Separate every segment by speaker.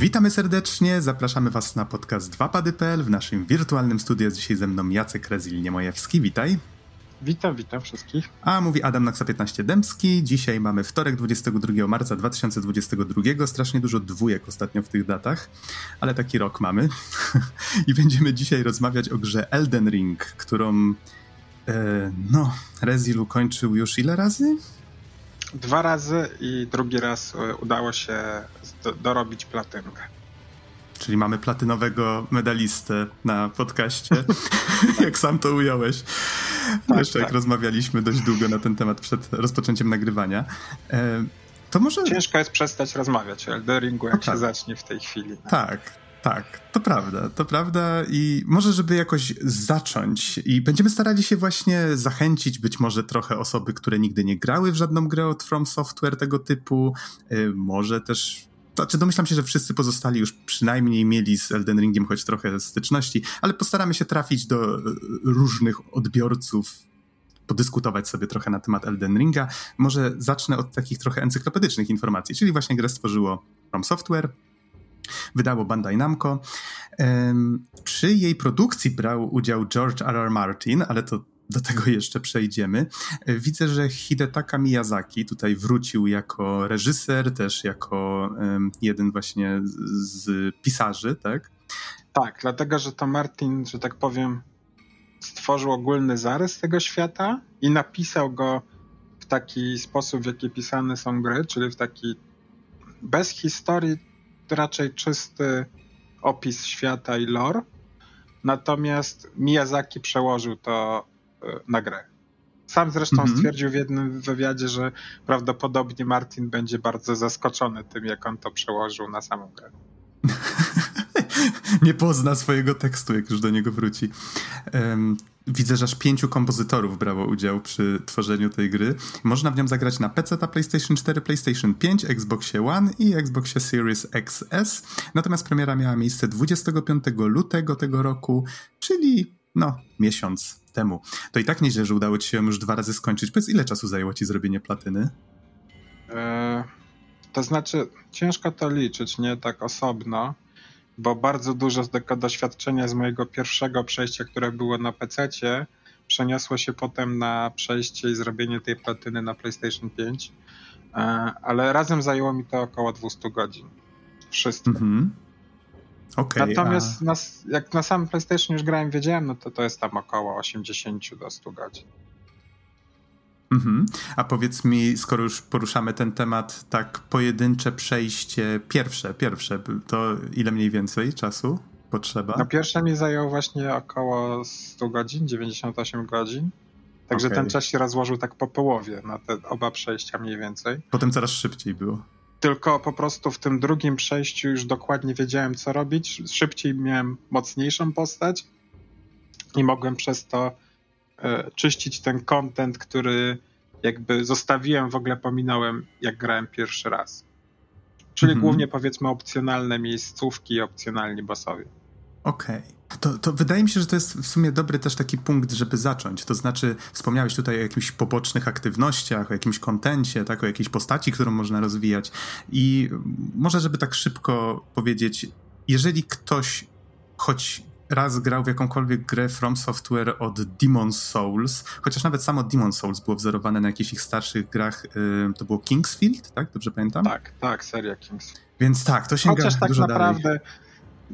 Speaker 1: Witamy serdecznie, zapraszamy Was na podcast 2pady.pl. W naszym wirtualnym studiu jest dzisiaj ze mną Jacek Rezil-Niemojewski, witaj.
Speaker 2: Witam, witam wszystkich.
Speaker 1: A mówi Adam Naksa 15 Dębski. Dzisiaj mamy wtorek 22 marca 2022. Strasznie dużo dwójek ostatnio w tych datach, ale taki rok mamy. I będziemy dzisiaj rozmawiać o grze Elden Ring, którą e, no, Rezil ukończył już ile razy?
Speaker 2: Dwa razy i drugi raz e, udało się do, dorobić platynkę.
Speaker 1: Czyli mamy platynowego medalistę na podcaście, jak sam to ująłeś. Tak, Jeszcze tak. jak rozmawialiśmy dość długo na ten temat przed rozpoczęciem nagrywania. E, to może...
Speaker 2: Ciężko jest przestać rozmawiać o Elderingu, jak no tak. się zacznie w tej chwili.
Speaker 1: Tak, tak, to prawda, to prawda i może, żeby jakoś zacząć i będziemy starali się właśnie zachęcić być może trochę osoby, które nigdy nie grały w żadną grę od From Software tego typu, y, może też znaczy domyślam się, że wszyscy pozostali już przynajmniej mieli z Elden Ringiem choć trochę styczności, ale postaramy się trafić do y, różnych odbiorców, podyskutować sobie trochę na temat Elden Ringa. Może zacznę od takich trochę encyklopedycznych informacji, czyli właśnie grę stworzyło From Software, wydało Bandai Namco. Przy jej produkcji brał udział George R. R. Martin, ale to do tego jeszcze przejdziemy. Widzę, że Hidetaka Miyazaki tutaj wrócił jako reżyser, też jako jeden właśnie z pisarzy, tak?
Speaker 2: Tak, dlatego, że to Martin, że tak powiem, stworzył ogólny zarys tego świata i napisał go w taki sposób, w jaki pisane są gry, czyli w taki bez historii raczej czysty opis świata i lore. Natomiast Miyazaki przełożył to e, na grę. Sam zresztą mhm. stwierdził w jednym wywiadzie, że prawdopodobnie Martin będzie bardzo zaskoczony tym, jak on to przełożył na samą grę.
Speaker 1: Nie pozna swojego tekstu, jak już do niego wróci. Um, Widzę, że aż pięciu kompozytorów brało udział przy tworzeniu tej gry. Można w nią zagrać na PC, PlayStation 4, PlayStation 5, Xboxie One i Xboxie Series XS. Natomiast premiera miała miejsce 25 lutego tego roku, czyli no, miesiąc temu. To i tak nieźle, że udało ci się już dwa razy skończyć. Powiedz, ile czasu zajęło ci zrobienie platyny?
Speaker 2: Eee, to znaczy, ciężko to liczyć, nie tak osobno bo bardzo dużo tego doświadczenia z mojego pierwszego przejścia, które było na PC, przeniosło się potem na przejście i zrobienie tej platyny na PlayStation 5. E, ale razem zajęło mi to około 200 godzin. Wszystko. Mm-hmm. Okay, Natomiast a... na, jak na samym PlayStation już grałem, wiedziałem, no to to jest tam około 80 do 100 godzin.
Speaker 1: Mhm. A powiedz mi, skoro już poruszamy ten temat, tak pojedyncze przejście, pierwsze, pierwsze, to ile mniej więcej czasu potrzeba?
Speaker 2: No pierwsze mi zajęło właśnie około 100 godzin, 98 godzin. Także okay. ten czas się rozłożył tak po połowie na te oba przejścia mniej więcej.
Speaker 1: Potem coraz szybciej było.
Speaker 2: Tylko po prostu w tym drugim przejściu już dokładnie wiedziałem, co robić. Szybciej miałem mocniejszą postać i mogłem przez to czyścić ten content, który jakby zostawiłem, w ogóle pominąłem, jak grałem pierwszy raz. Czyli mhm. głównie powiedzmy opcjonalne miejscówki i opcjonalni bossowie.
Speaker 1: Okej. Okay. To, to wydaje mi się, że to jest w sumie dobry też taki punkt, żeby zacząć. To znaczy, wspomniałeś tutaj o jakichś pobocznych aktywnościach, o jakimś kontencie, tak, o jakiejś postaci, którą można rozwijać. I może, żeby tak szybko powiedzieć, jeżeli ktoś choć raz grał w jakąkolwiek grę From Software od Demon's Souls, chociaż nawet samo Demon's Souls było wzorowane na jakichś ich starszych grach, y, to było Kingsfield, tak? Dobrze pamiętam?
Speaker 2: Tak, tak, seria Kingsfield.
Speaker 1: Więc tak, to sięga
Speaker 2: Chociaż tak
Speaker 1: dużo
Speaker 2: naprawdę
Speaker 1: dalej.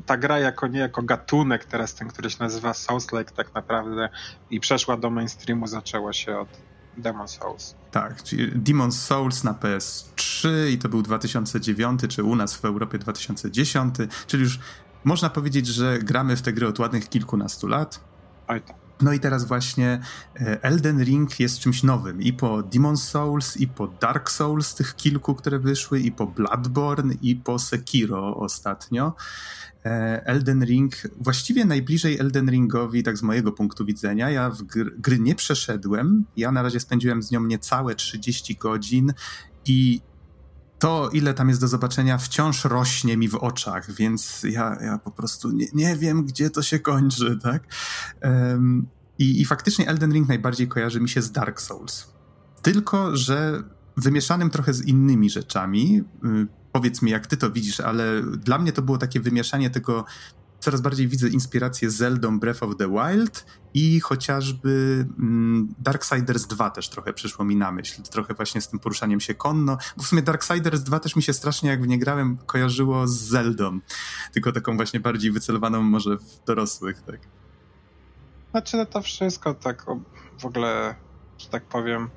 Speaker 2: ta gra jako nie jako gatunek, teraz ten, który się nazywa Souls-like tak naprawdę i przeszła do mainstreamu, zaczęło się od Demon Souls.
Speaker 1: Tak, czyli Demon Souls na PS3 i to był 2009, czy u nas w Europie 2010, czyli już można powiedzieć, że gramy w te gry od ładnych kilkunastu lat.
Speaker 2: Oj tak.
Speaker 1: No i teraz właśnie e, Elden Ring jest czymś nowym. I po Demon Souls, i po Dark Souls, tych kilku, które wyszły, i po Bloodborne, i po Sekiro ostatnio. E, Elden Ring, właściwie najbliżej Elden Ringowi, tak z mojego punktu widzenia. Ja w gry, gry nie przeszedłem. Ja na razie spędziłem z nią niecałe 30 godzin i to, ile tam jest do zobaczenia, wciąż rośnie mi w oczach, więc ja, ja po prostu nie, nie wiem, gdzie to się kończy, tak? Um, i, I faktycznie Elden Ring najbardziej kojarzy mi się z Dark Souls. Tylko, że wymieszanym trochę z innymi rzeczami. Y, powiedz mi, jak ty to widzisz, ale dla mnie to było takie wymieszanie tego coraz bardziej widzę inspirację Zeldą Breath of the Wild i chociażby mm, Darksiders 2 też trochę przyszło mi na myśl. Trochę właśnie z tym poruszaniem się konno. Bo w sumie Darksiders 2 też mi się strasznie, jak w nie grałem, kojarzyło z Zeldą. Tylko taką właśnie bardziej wycelowaną może w dorosłych, tak.
Speaker 2: Znaczy no to wszystko tak w ogóle, że tak powiem,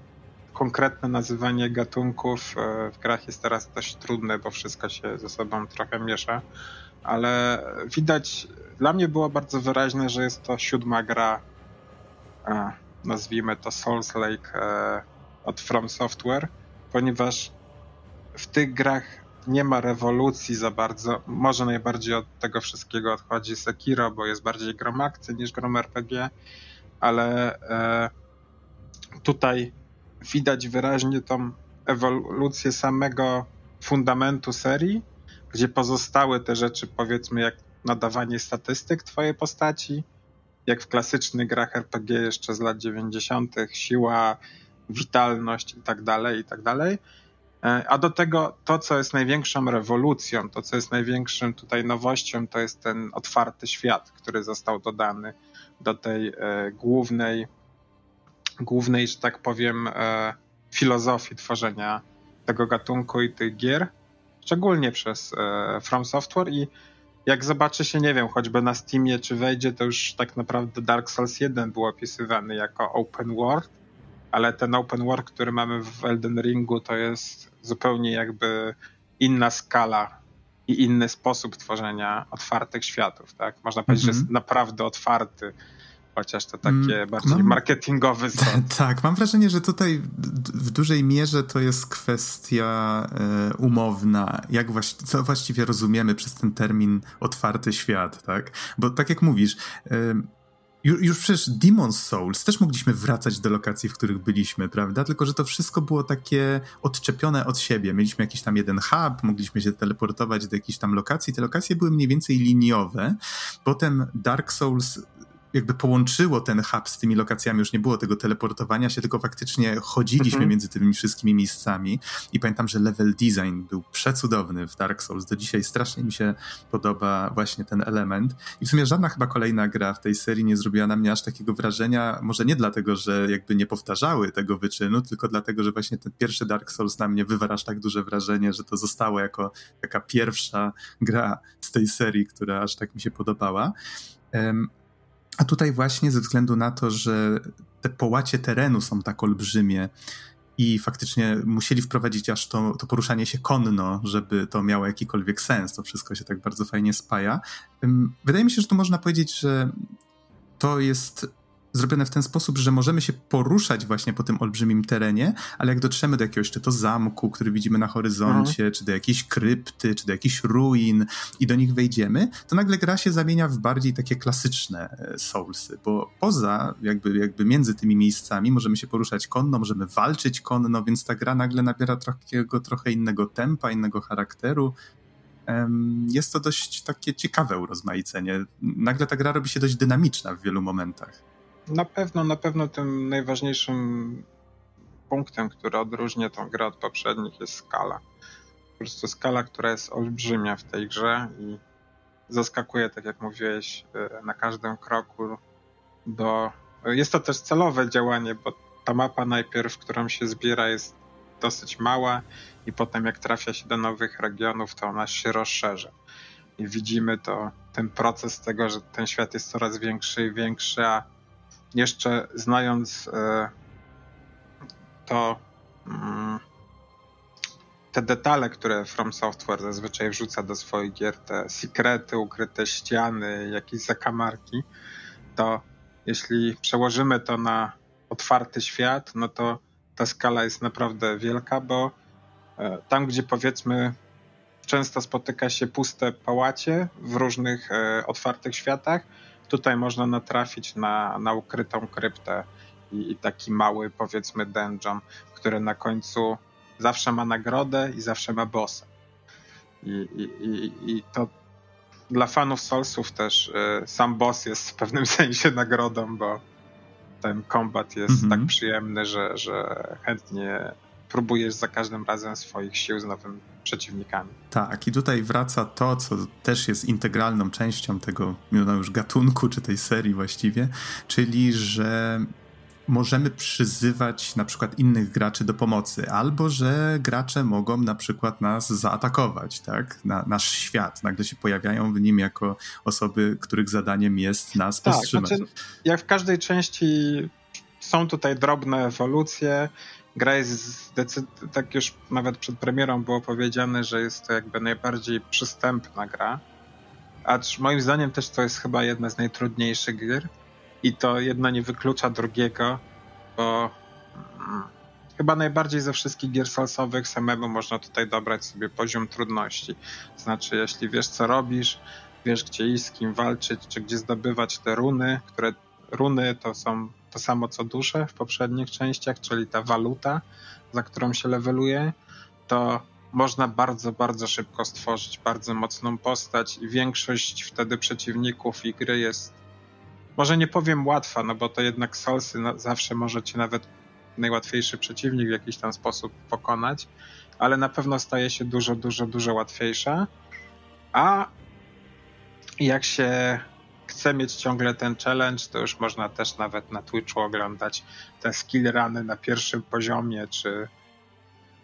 Speaker 2: konkretne nazywanie gatunków e, w grach jest teraz dość trudne, bo wszystko się ze sobą trochę miesza ale widać, dla mnie było bardzo wyraźne, że jest to siódma gra, e, nazwijmy to Souls Lake e, od From Software, ponieważ w tych grach nie ma rewolucji za bardzo. Może najbardziej od tego wszystkiego odchodzi Sekiro, bo jest bardziej grom akcji niż grom RPG, ale e, tutaj widać wyraźnie tą ewolucję samego fundamentu serii, gdzie pozostały te rzeczy, powiedzmy, jak nadawanie statystyk twojej postaci, jak w klasycznych grach RPG jeszcze z lat 90., siła, witalność i tak dalej, i tak dalej. E, a do tego to, co jest największą rewolucją, to, co jest największym tutaj nowością, to jest ten otwarty świat, który został dodany do tej e, głównej, głównej, że tak powiem, e, filozofii tworzenia tego gatunku i tych gier szczególnie przez e, From Software i jak zobaczy się, nie wiem, choćby na Steamie czy wejdzie, to już tak naprawdę Dark Souls 1 był opisywany jako open world, ale ten open world, który mamy w Elden Ringu, to jest zupełnie jakby inna skala i inny sposób tworzenia otwartych światów, tak? Można powiedzieć, mm -hmm. że jest mhm. naprawdę otwarty chociaż to takie mm, bardziej mam, marketingowy zwrot.
Speaker 1: Tak, mam wrażenie, że tutaj w dużej mierze to jest kwestia e, umowna, jak właści co właściwie rozumiemy przez ten termin otwarty świat, tak? Bo tak jak mówisz, e, już przecież Demon's Souls też mogliśmy wracać do lokacji, w których byliśmy, prawda? Tylko, że to wszystko było takie odczepione od siebie. Mieliśmy jakiś tam jeden hub, mogliśmy się teleportować do jakiejś tam lokacji. Te lokacje były mniej więcej liniowe. Potem Dark Souls jakby połączyło ten hub z tymi lokacjami, już nie było tego teleportowania się, tylko faktycznie chodziliśmy mhm. między tymi wszystkimi miejscami i pamiętam, że level design był przecudowny w Dark Souls. Do dzisiaj strasznie mi się podoba właśnie ten element i w sumie żadna chyba kolejna gra w tej serii nie zrobiła na mnie aż takiego wrażenia, może nie dlatego, że jakby nie powtarzały tego wyczynu, tylko dlatego, że właśnie ten pierwszy Dark Souls na mnie wywarł aż tak duże wrażenie, że to zostało jako taka pierwsza gra z tej serii, która aż tak mi się podobała. A tutaj właśnie ze względu na to, że te połacie terenu są tak olbrzymie i faktycznie musieli wprowadzić aż to, to poruszanie się konno, żeby to miało jakikolwiek sens, to wszystko się tak bardzo fajnie spaja. Wydaje mi się, że tu można powiedzieć, że to jest zrobione w ten sposób, że możemy się poruszać właśnie po tym olbrzymim terenie, ale jak dotrzemy do jakiegoś czy to zamku, który widzimy na horyzoncie, mhm. czy do jakiejś krypty, czy do jakichś ruin i do nich wejdziemy, to nagle gra się zamienia w bardziej takie klasyczne e, Soulsy, bo poza jakby, jakby między tymi miejscami możemy się poruszać konno, możemy walczyć konno, więc ta gra nagle nabiera takiego trochę innego tempa, innego charakteru, jest to dość takie ciekawe urozmaicenie. Nagle ta gra robi się dość dynamiczna w wielu momentach.
Speaker 2: Na pewno, na pewno tym najważniejszym punktem, który odróżnia tą grę od poprzednich jest skala. Po prostu skala, która jest olbrzymia w tej grze i zaskakuje, tak jak mówiłeś, e, na każdym kroku do... Jest to też celowe działanie, bo ta mapa najpierw, którą się zbiera jest dosyć mała i potem jak trafia się do nowych regionów, to ona się rozszerza. I widzimy to, ten proces tego, że ten świat jest coraz większy i większy, a jeszcze znając e, to mm, te detale, które From Software zazwyczaj wrzuca do swoich gier, te sekrety, ukryte ściany, jakieś zakamarki, to jeśli przełożymy to na otwarty świat, no to ta skala jest naprawdę wielka, bo e, tam, gdzie powiedzmy często spotyka się puste pałacie w różnych e, otwartych światach, Tutaj można natrafić na, na ukrytą kryptę i, i taki mały, powiedzmy, dungeon, który na końcu zawsze ma nagrodę i zawsze ma bossa. I, i, i, to dla fanów Soulsów też y, sam boss jest w pewnym sensie nagrodą, bo ten kombat jest mhm. tak przyjemny, że, że chętnie próbujesz za każdym razem swoich sił z nowymi przeciwnikami.
Speaker 1: Tak, i tutaj wraca to, co też jest integralną częścią tego no już gatunku, czy tej serii właściwie, czyli że możemy przyzywać na przykład innych graczy do pomocy, albo że gracze mogą na przykład nas zaatakować, tak? Na, nasz świat. Nagle się pojawiają w nim jako osoby, których zadaniem jest nas tak, powstrzymać. Znaczy,
Speaker 2: jak w każdej części są tutaj drobne ewolucje. Gra jest tak już nawet przed premierą było powiedziane, że jest to jakby najbardziej przystępna gra. Acz moim zdaniem też to jest chyba jedna z najtrudniejszych gier i to jedno nie wyklucza drugiego, bo hmm, chyba najbardziej ze wszystkich gier salsowych samemu można tutaj dobrać sobie poziom trudności. Znaczy, jeśli wiesz co robisz, wiesz gdzie iść, z kim walczyć, czy gdzie zdobywać te runy, które runy to są to samo co dusze w poprzednich częściach, czyli ta waluta, za którą się leveluje, to można bardzo, bardzo szybko stworzyć bardzo mocną postać i większość wtedy przeciwników i gry jest może nie powiem łatwa, no bo to jednak Soulsy zawsze możecie nawet najłatwiejszy przeciwnik w jakiś tam sposób pokonać, ale na pewno staje się dużo, dużo, dużo łatwiejsza. A jak się chce mieć ciągle ten challenge, to już można też nawet na Twitchu oglądać te skill runy na pierwszym poziomie, czy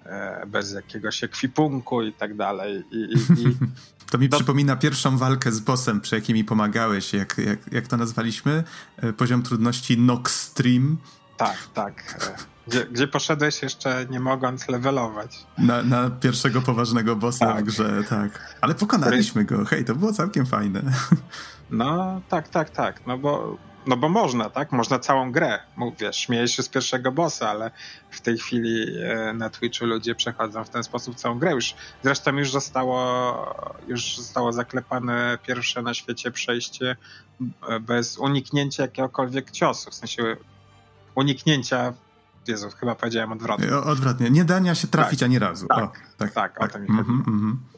Speaker 2: e, bez jakiegoś ekwipunku i tak dalej. I, i, i
Speaker 1: To mi to... przypomina pierwszą walkę z bossem, przy jakiej mi pomagałeś. Jak, jak, jak to nazwaliśmy? E, poziom trudności Nox Stream.
Speaker 2: Tak, tak. Gdzie, gdzie poszedłeś jeszcze nie mogąc levelować.
Speaker 1: Na, na pierwszego poważnego bossa tak. w grze, tak. Ale pokonaliśmy go. Hej, to było całkiem fajne.
Speaker 2: No, tak, tak, tak. No bo no bo można, tak? Można całą grę. Mówię, śmieję się z pierwszego bossa, ale w tej chwili e, na Twitchu ludzie przechodzą w ten sposób całą grę. Już, zresztą już zostało, już zostało zaklepane pierwsze na świecie przejście e, bez uniknięcia jakiegokolwiek ciosu. W sensie uniknięcia Jezu, chyba powiedziałem odwrotnie.
Speaker 1: Odwrotnie. Nie dania się trafić
Speaker 2: tak,
Speaker 1: ani razu.
Speaker 2: Tak, o, tak, tak, tak, o to mi chodzi. Mm -hmm, mm -hmm.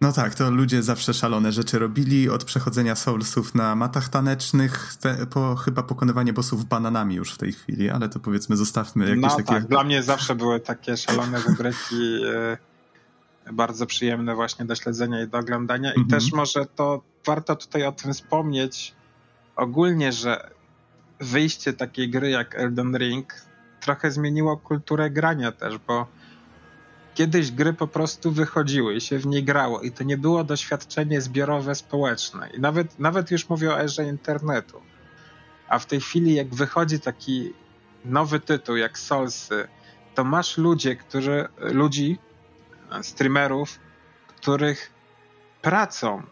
Speaker 1: No tak, to ludzie zawsze szalone rzeczy robili, od przechodzenia soulsów na matach tanecznych, te, po chyba pokonywanie bossów bananami już w tej chwili, ale to powiedzmy zostawmy jakieś no, takie... tak,
Speaker 2: dla mnie zawsze były takie szalone wybryki, e, bardzo przyjemne właśnie do śledzenia i do oglądania i mhm. też może to warto tutaj o tym wspomnieć ogólnie, że wyjście takiej gry jak Elden Ring trochę zmieniło kulturę grania też, bo kiedyś gry po prostu wychodziły i się w nie grało i to nie było doświadczenie zbiorowe, społeczne. I nawet, nawet już mówię o erze internetu. A w tej chwili jak wychodzi taki nowy tytuł jak Soulsy, to masz ludzie, którzy, ludzi, streamerów, których pracą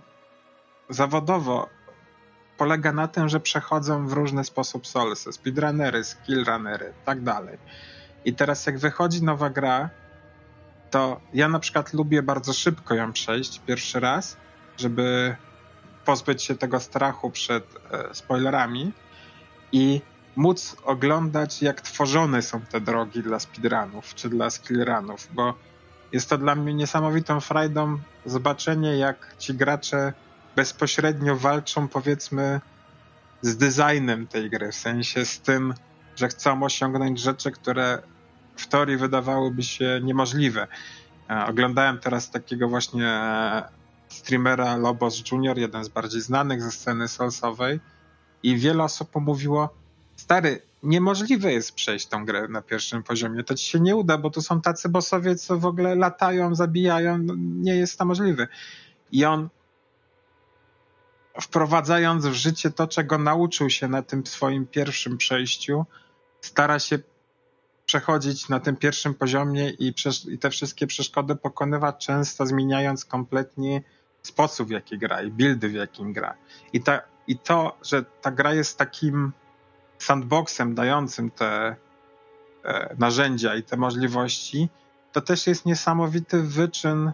Speaker 2: zawodowo polega na tym, że przechodzą w różny sposób Soulsy, speedrunnery, skillrunnery, tak dalej. I teraz jak wychodzi nowa gra, to ja na przykład lubię bardzo szybko ją przejść pierwszy raz, żeby pozbyć się tego strachu przed e, spoilerami i móc oglądać, jak tworzone są te drogi dla speedrunów czy dla skillrunów, bo jest to dla mnie niesamowitą frajdą zobaczenie, jak ci gracze bezpośrednio walczą, powiedzmy, z designem tej gry, w sensie z tym, że chcą osiągnąć rzeczy, które w teorii wydawałyby się niemożliwe. E, oglądałem teraz takiego właśnie streamera Lobos Junior, jeden z bardziej znanych ze sceny soulsowej i wiele osób pomówiło, stary, niemożliwe jest przejść tą grę na pierwszym poziomie, to ci się nie uda, bo tu są tacy bossowie, co w ogóle latają, zabijają, no, nie jest to możliwe. I on wprowadzając w życie to, czego nauczył się na tym swoim pierwszym przejściu, stara się przechodzić na tym pierwszym poziomie i, i te wszystkie przeszkody pokonywać, często zmieniając kompletnie sposób, w jaki gra i buildy, w jakim gra. I, ta, I to, że ta gra jest takim sandboxem dającym te e, narzędzia i te możliwości, to też jest niesamowity wyczyn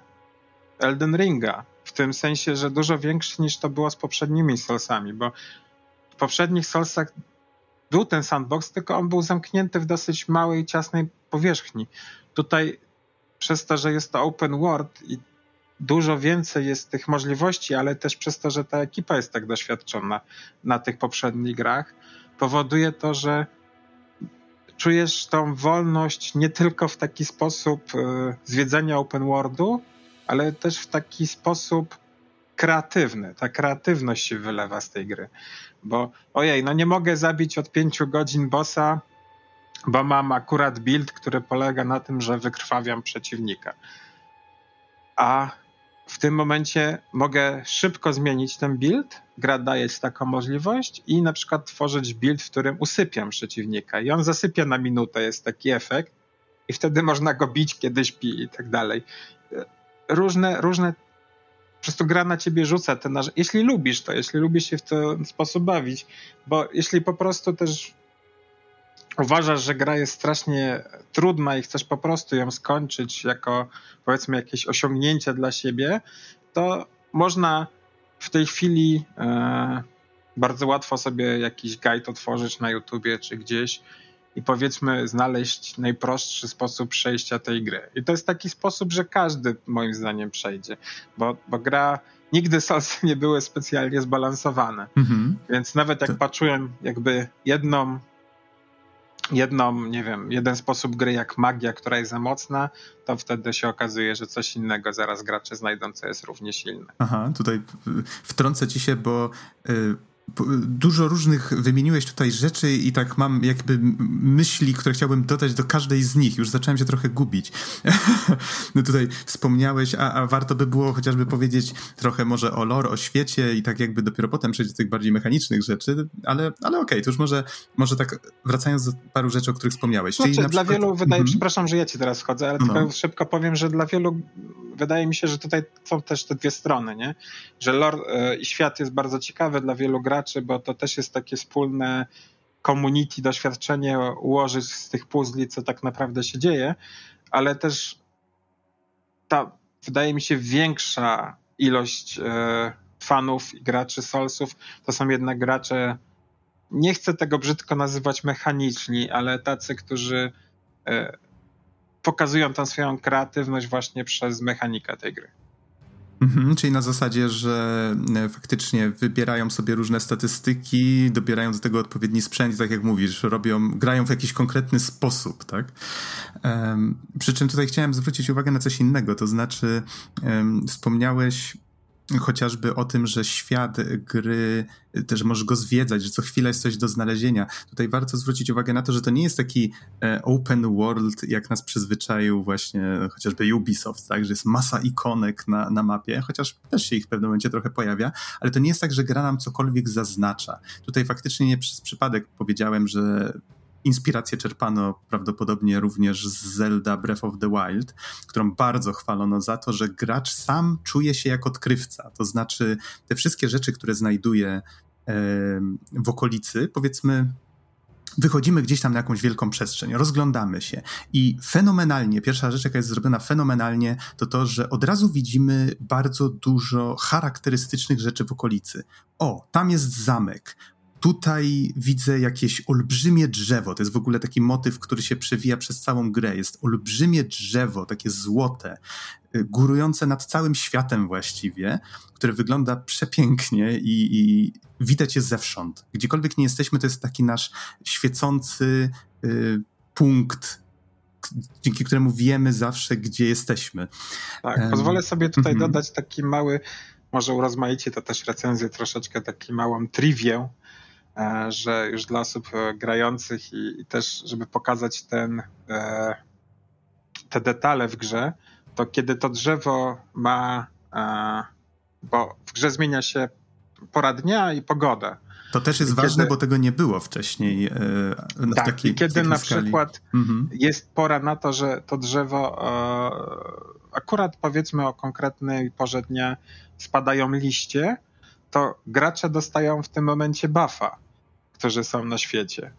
Speaker 2: Elden Ringa. Tym sensie, że dużo większy niż to było z poprzednimi Soulsami, bo w poprzednich Soulsach był ten sandbox, tylko on był zamknięty w dosyć małej, ciasnej powierzchni. Tutaj przez to, że jest to open world i dużo więcej jest tych możliwości, ale też przez to, że ta ekipa jest tak doświadczona na tych poprzednich grach, powoduje to, że czujesz tą wolność nie tylko w taki sposób e, zwiedzania open worldu, ale też w taki sposób kreatywny. Ta kreatywność się wylewa z tej gry. Bo ojej, no nie mogę zabić od pięciu godzin bossa, bo mam akurat build, który polega na tym, że wykrwawiam przeciwnika. A w tym momencie mogę szybko zmienić ten build, gra daje taką możliwość i na przykład tworzyć build, w którym usypiam przeciwnika i on zasypia na minutę, jest taki efekt i wtedy można go bić, kiedy śpi i tak dalej. Różne, różne po prostu gra na ciebie rzuca te narzędzia. Jeśli lubisz to, jeśli lubisz się w ten sposób bawić, bo jeśli po prostu też uważasz, że gra jest strasznie trudna i chcesz po prostu ją skończyć jako powiedzmy jakieś osiągnięcie dla siebie, to można w tej chwili e, bardzo łatwo sobie jakiś guide otworzyć na YouTubie czy gdzieś i powiedzmy znaleźć najprostszy sposób przejścia tej gry. I to jest taki sposób, że każdy moim zdaniem przejdzie, bo, bo gra nigdy salsy nie były specjalnie zbalansowane. Mhm. Więc nawet jak to... patrzyłem jakby jedną jedną, nie wiem, jeden sposób gry jak magia, która jest za mocna, to wtedy się okazuje, że coś innego zaraz gracze znajdą, co jest równie silne.
Speaker 1: Aha, tutaj wtrącę ci się, bo y, Dużo różnych wymieniłeś tutaj rzeczy i tak mam jakby myśli, które chciałbym dodać do każdej z nich. Już zacząłem się trochę gubić. no tutaj wspomniałeś, a, a, warto by było chociażby powiedzieć trochę może o lore, o świecie i tak jakby dopiero potem przejść do tych bardziej mechanicznych rzeczy, ale, ale okej, okay, to już może, może tak wracając do paru rzeczy, o których wspomniałeś.
Speaker 2: Znaczy, Czyli dla przykład... wielu wydaje, mm -hmm. przepraszam, że ja ci teraz wchodzę, ale no. tylko szybko powiem, że dla wielu wydaje mi się, że tutaj są też te dwie strony, nie? Że lore y, i świat jest bardzo ciekawy dla wielu graczy, graczy, bo to też jest takie wspólne community, doświadczenie ułożyć z tych puzli, co tak naprawdę się dzieje, ale też ta, wydaje mi się, większa ilość e, fanów i graczy Soulsów to są jednak gracze, nie chcę tego brzydko nazywać mechaniczni, ale tacy, którzy e, pokazują tą swoją kreatywność właśnie przez mechanikę tej gry.
Speaker 1: Mhm, czyli na zasadzie, że e, faktycznie wybierają sobie różne statystyki, dobierają do tego odpowiedni sprzęt tak jak mówisz, robią, grają w jakiś konkretny sposób, tak? Um, przy czym tutaj chciałem zwrócić uwagę na coś innego, to znaczy um, wspomniałeś chociażby o tym, że świat gry, też możesz go zwiedzać, że co chwila jest coś do znalezienia. Tutaj warto zwrócić uwagę na to, że to nie jest taki e, open world, jak nas przyzwyczaił właśnie chociażby Ubisoft, tak, że jest masa ikonek na, na mapie, chociaż też się ich w pewnym momencie trochę pojawia, ale to nie jest tak, że gra nam cokolwiek zaznacza. Tutaj faktycznie nie przez przypadek powiedziałem, że Inspirację czerpano prawdopodobnie również z Zelda Breath of the Wild, którą bardzo chwalono za to, że gracz sam czuje się jak odkrywca. To znaczy, te wszystkie rzeczy, które znajduje w okolicy, powiedzmy, wychodzimy gdzieś tam na jakąś wielką przestrzeń, rozglądamy się i fenomenalnie, pierwsza rzecz, jaka jest zrobiona fenomenalnie, to to, że od razu widzimy bardzo dużo charakterystycznych rzeczy w okolicy. O, tam jest zamek, Tutaj widzę jakieś olbrzymie drzewo. To jest w ogóle taki motyw, który się przewija przez całą grę. Jest olbrzymie drzewo, takie złote, y, górujące nad całym światem właściwie, które wygląda przepięknie i, i widać je zewsząd. Gdziekolwiek nie jesteśmy, to jest taki nasz świecący y, punkt dzięki któremu wiemy zawsze, gdzie jesteśmy.
Speaker 2: Tak, pozwolę sobie tutaj mm -hmm. dodać taki mały, może urozmaicie to też recenzję, troszeczkę taki małą triwię, że już dla osób e, grających i, i też, żeby pokazać ten, e, te detale w grze, to kiedy to drzewo ma, bo w grze zmienia się pora dnia i pogoda.
Speaker 1: To też jest I ważne, kiedy, bo tego nie było wcześniej.
Speaker 2: W tak, takiej, i kiedy na skali. przykład mhm. jest pora na to, że to drzewo akurat powiedzmy o konkretnej porze dnia spadają liście, to gracze dostają w tym momencie buffa którzy są na świecie.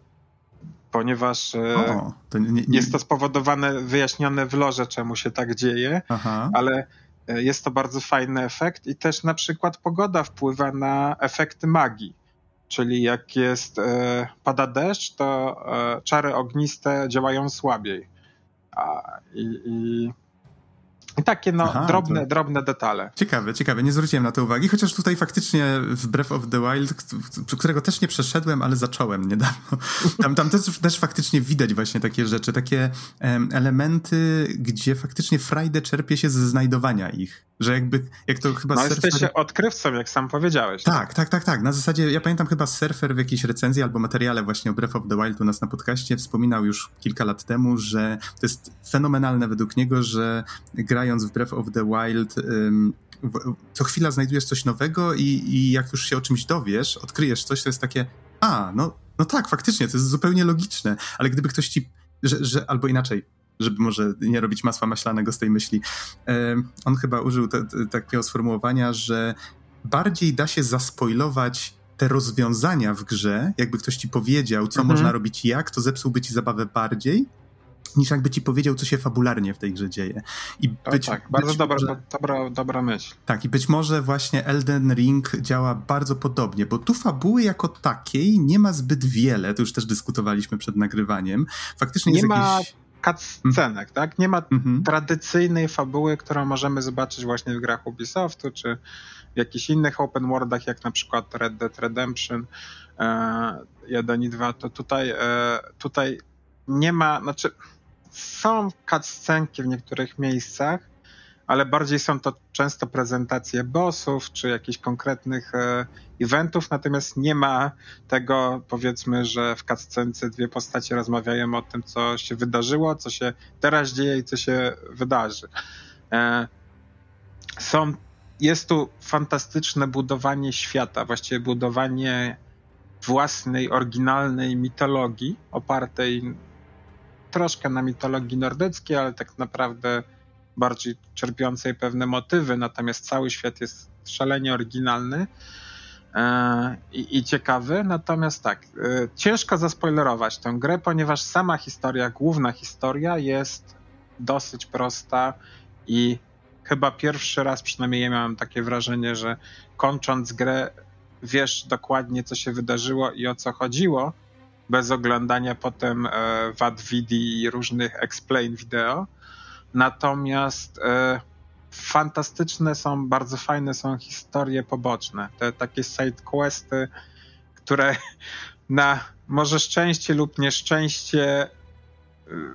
Speaker 2: Ponieważ e, o, nie, nie... jest to spowodowane, wyjaśnione w lorze, czemu się tak dzieje, Aha. ale e, jest to bardzo fajny efekt i też na przykład pogoda wpływa na efekty magii. Czyli jak jest, e, pada deszcz, to czary ogniste działają słabiej. A, i I takie no, Aha, drobne, to... drobne detale.
Speaker 1: Ciekawe, ciekawe. Nie zwróciłem na to uwagi, chociaż tutaj faktycznie w Breath of the Wild, którego też nie przeszedłem, ale zacząłem niedawno. Tam, tam też, też faktycznie widać właśnie takie rzeczy, takie um, elementy, gdzie faktycznie frajdę czerpie się ze znajdowania ich. Że jakby, jak to chyba...
Speaker 2: No surfer... jesteś odkrywcą, jak sam powiedziałeś.
Speaker 1: Tak, tak, tak, tak. Na zasadzie, ja pamiętam chyba surfer w jakiejś recenzji albo materiale właśnie o Breath of the Wild u nas na podcaście wspominał już kilka lat temu, że to jest fenomenalne według niego, że grając w Breath of the Wild co chwila znajdujesz coś nowego i, i jak już się o czymś dowiesz, odkryjesz coś, to jest takie, a, no, no tak, faktycznie, to jest zupełnie logiczne, ale gdyby ktoś ci, że, że albo inaczej, żeby może nie robić masła maślanego z tej myśli. On chyba użył te, te, takiego sformułowania, że bardziej da się zaspoilować te rozwiązania w grze, jakby ktoś ci powiedział, co mhm. można robić jak, to zepsułby ci zabawę bardziej, niż jakby ci powiedział, co się fabularnie w tej grze dzieje.
Speaker 2: I być, tak, bardzo być dobra, może, dobra, dobra myśl.
Speaker 1: Tak, i być może właśnie Elden Ring działa bardzo podobnie, bo tu fabuły jako takiej nie ma zbyt wiele, to już też dyskutowaliśmy przed nagrywaniem. Faktycznie
Speaker 2: nie
Speaker 1: jest
Speaker 2: ma jakiś cutscenek, tak? Nie ma mhm. tradycyjnej fabuły, którą możemy zobaczyć właśnie w grach Ubisoftu, czy w jakichś innych open worldach, jak na przykład Red Dead Redemption e, 1 i 2, to tutaj, e, tutaj nie ma, znaczy są cutscenki w niektórych miejscach, ale bardziej są to często prezentacje bossów czy jakichś konkretnych e, eventów, natomiast nie ma tego, powiedzmy, że w cutscence dwie postacie rozmawiają o tym, co się wydarzyło, co się teraz dzieje i co się wydarzy. E, są, jest tu fantastyczne budowanie świata, właściwie budowanie własnej, oryginalnej mitologii opartej troszkę na mitologii nordyckiej, ale tak naprawdę bardziej czerpiącej pewne motywy, natomiast cały świat jest szalenie oryginalny e, i, i ciekawy. Natomiast tak, e, ciężko zaspoilerować tę grę, ponieważ sama historia, główna historia jest dosyć prosta i chyba pierwszy raz przynajmniej ja miałem takie wrażenie, że kończąc grę wiesz dokładnie co się wydarzyło i o co chodziło, bez oglądania potem e, WAD Vidi i różnych explain video. Natomiast e, fantastyczne są, bardzo fajne są historie poboczne. Te takie side questy, które na może szczęście lub nieszczęście e,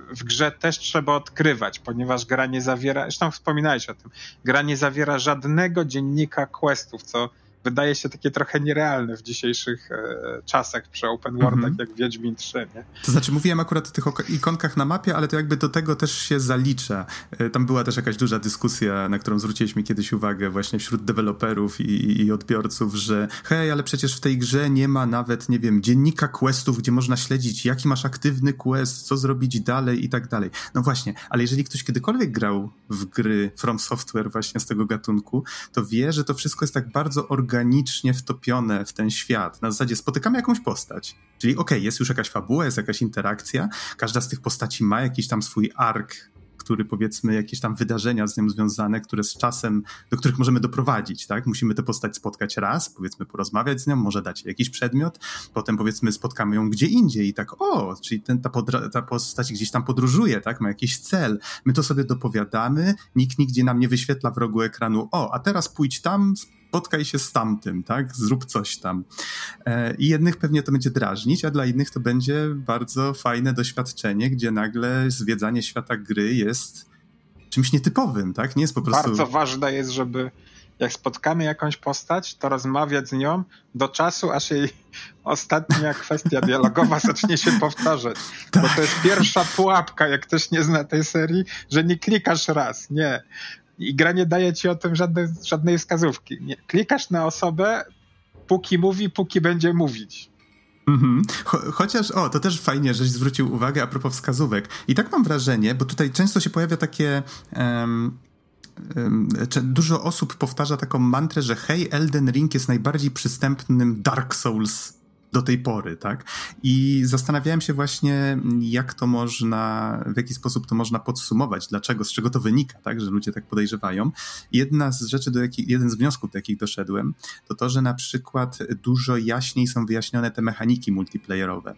Speaker 2: w grze też trzeba odkrywać, ponieważ gra nie zawiera, zresztą wspominałeś o tym, gra nie zawiera żadnego dziennika questów, co wydaje się takie trochę nierealne w dzisiejszych e, czasach przy open worldach, mm -hmm. jak Wiedźmin 3, nie?
Speaker 1: To znaczy mówiłem akurat o tych ikonkach na mapie, ale to jakby do tego też się zalicza. E, tam była też jakaś duża dyskusja, na którą zwróciliśmy kiedyś uwagę właśnie wśród deweloperów i, i odbiorców, że hej, ale przecież w tej grze nie ma nawet, nie wiem, dziennika questów, gdzie można śledzić, jaki masz aktywny quest, co zrobić dalej i tak dalej. No właśnie, ale jeżeli ktoś kiedykolwiek grał w gry From Software właśnie z tego gatunku, to wie, że to wszystko jest tak bardzo organizowane organicznie wtopione w ten świat. Na zasadzie spotykamy jakąś postać, czyli okej, okay, jest już jakaś fabuła, jest jakaś interakcja, każda z tych postaci ma jakiś tam swój ark, który powiedzmy jakieś tam wydarzenia z nią związane, które z czasem, do których możemy doprowadzić, tak? Musimy tę postać spotkać raz, powiedzmy porozmawiać z nią, może dać jakiś przedmiot, potem powiedzmy spotkamy ją gdzie indziej i tak, o, czyli ten, ta, ta postać gdzieś tam podróżuje, tak? Ma jakiś cel. My to sobie dopowiadamy, nikt nigdzie nam nie wyświetla w rogu ekranu, o, a teraz pójdź tam, spotkaj się z tamtym, tak? Zrób coś tam. E, I jednych pewnie to będzie drażnić, a dla innych to będzie bardzo fajne doświadczenie, gdzie nagle zwiedzanie świata gry jest czymś nietypowym, tak? Nie jest po prostu...
Speaker 2: Bardzo ważne jest, żeby jak spotkamy jakąś postać, to rozmawiać z nią do czasu, aż jej ostatnia kwestia dialogowa zacznie się powtarzać. Tak. Bo to jest pierwsza pułapka, jak ktoś nie zna tej serii, że nie klikasz raz. Nie i gra nie daje ci o tym żadnej, żadnej wskazówki. Nie. Klikasz na osobę, póki mówi, póki będzie mówić.
Speaker 1: Mhm. Cho chociaż, o, to też fajnie, żeś zwrócił uwagę a propos wskazówek. I tak mam wrażenie, bo tutaj często się pojawia takie. Um, dużo osób powtarza taką mantrę, że hej, Elden Ring jest najbardziej przystępnym Dark Souls do tej pory, tak? I zastanawiałem się właśnie, jak to można, w jaki sposób to można podsumować, dlaczego, z czego to wynika, tak, że ludzie tak podejrzewają. Jedna z rzeczy, do jakich, jeden z wniosków, do jakich doszedłem, to to, że na przykład dużo jaśniej są wyjaśnione te mechaniki multiplayerowe.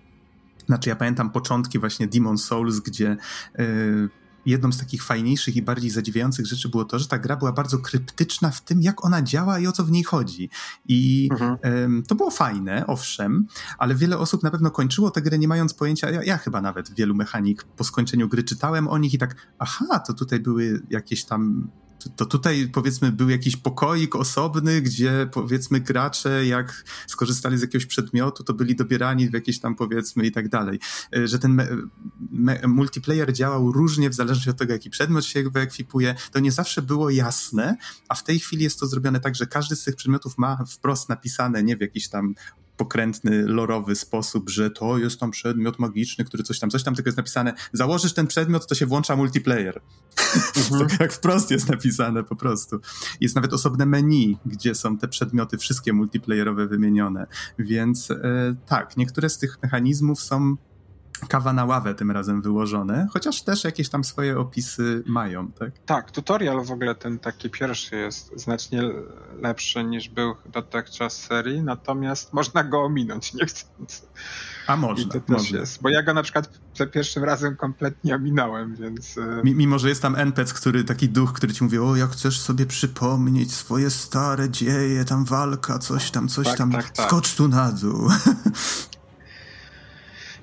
Speaker 1: Znaczy, ja pamiętam początki właśnie Demon Souls, gdzie yy, jedną z takich fajniejszych i bardziej zadziwiających rzeczy było to, że ta gra była bardzo kryptyczna w tym, jak ona działa i o co w niej chodzi. I mhm. um, to było fajne, owszem, ale wiele osób na pewno kończyło tę grę nie mając pojęcia, ja, ja, chyba nawet wielu mechanik po skończeniu gry czytałem o nich i tak, aha, to tutaj były jakieś tam to tutaj powiedzmy był jakiś pokoik osobny, gdzie powiedzmy gracze jak skorzystali z jakiegoś przedmiotu, to byli dobierani w jakieś tam powiedzmy i tak dalej. E, że ten multiplayer działał różnie w zależności od tego, jaki przedmiot się wyekwipuje, to nie zawsze było jasne, a w tej chwili jest to zrobione tak, że każdy z tych przedmiotów ma wprost napisane, nie w jakiś tam pokrętny, lorowy sposób, że to jest tam przedmiot magiczny, który coś tam, coś tam, tylko jest napisane, założysz ten przedmiot, to się włącza multiplayer. Mhm. tak jak wprost jest napisane po prostu. Jest nawet osobne menu, gdzie są te przedmioty wszystkie multiplayerowe wymienione. Więc e, tak, niektóre z tych mechanizmów są kawa na ławę tym razem wyłożone, chociaż też jakieś tam swoje opisy mają, tak?
Speaker 2: Tak, tutorial w ogóle ten taki pierwszy jest znacznie lepszy niż był dotychczas serii, natomiast można go ominąć nie chcąc.
Speaker 1: A można,
Speaker 2: I to też można. jest, bo ja go na przykład za pierwszym razem kompletnie ominąłem, więc... E,
Speaker 1: mimo, że jest tam NPC, który, taki duch, który ci mówi, o jak chcesz sobie przypomnieć swoje stare dzieje, tam walka, coś tam, coś tak, tam, tak, tak. skocz tu na dół.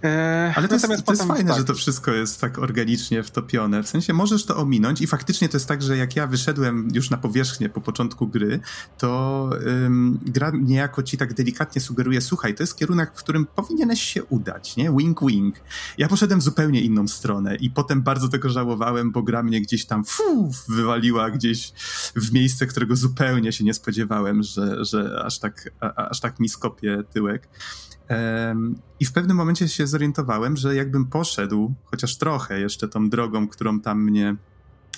Speaker 2: E,
Speaker 1: Ale to jest, to jest fajne, tak. że to wszystko jest tak organicznie wtopione. W sensie możesz to ominąć i faktycznie to jest tak, że jak ja wyszedłem już na powierzchnię po początku gry, to ym, gra niejako ci tak delikatnie sugeruje, słuchaj, to jest kierunek, w którym powinieneś się udać, nie? Wink, wink. Ja poszedłem w zupełnie inną stronę i potem bardzo tego żałowałem, bo gra mnie gdzieś tam fu, wywaliła gdzieś w miejsce, którego zupełnie się nie spodziewałem, że, że aż, tak, a, aż tak mi skopie tyłek. I w pewnym momencie się zorientowałem, że jakbym poszedł chociaż trochę jeszcze tą drogą, którą tam mnie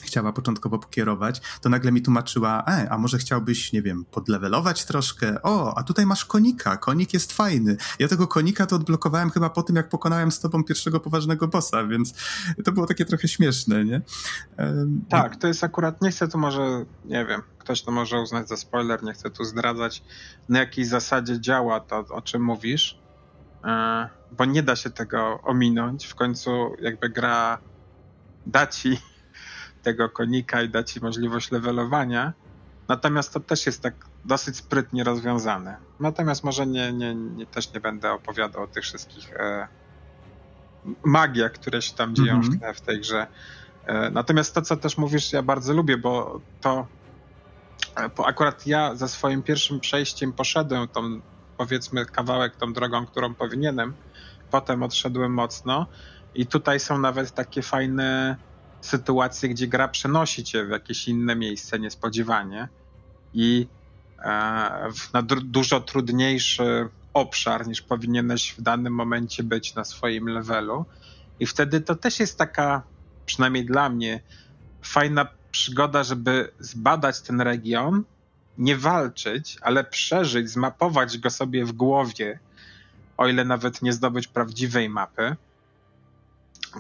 Speaker 1: chciała początkowo pokierować, to nagle mi tłumaczyła, e, a może chciałbyś, nie wiem, podlewelować troszkę? O, a tutaj masz konika, konik jest fajny. Ja tego konika to odblokowałem chyba po tym, jak pokonałem z tobą pierwszego poważnego bossa, więc to było takie trochę śmieszne, nie?
Speaker 2: tak, to jest akurat, nie chcę tu może, nie wiem, ktoś to może uznać za spoiler, nie chcę tu zdradzać, na jakiej zasadzie działa to, o czym mówisz, bo nie da się tego ominąć. W końcu jakby gra da ci tego konika i da ci możliwość levelowania. Natomiast to też jest tak dosyć sprytnie rozwiązane. Natomiast może nie, nie, nie też nie będę opowiadał o tych wszystkich e, magiach, które się tam dzieją mm -hmm. w tej grze. E, natomiast to, co też mówisz, ja bardzo lubię, bo to e, bo akurat ja za swoim pierwszym przejściem poszedłem tą powiedzmy kawałek tą drogą, którą powinienem. Potem odszedłem mocno i tutaj są nawet takie fajne sytuacje, gdzie gra przenosi cię w jakieś inne miejsce niespodziewanie i e, na dużo trudniejszy obszar niż powinieneś w danym momencie być na swoim levelu. I wtedy to też jest taka, przynajmniej dla mnie, fajna przygoda, żeby zbadać ten region nie walczyć, ale przeżyć, zmapować go sobie w głowie, o ile nawet nie zdobyć prawdziwej mapy,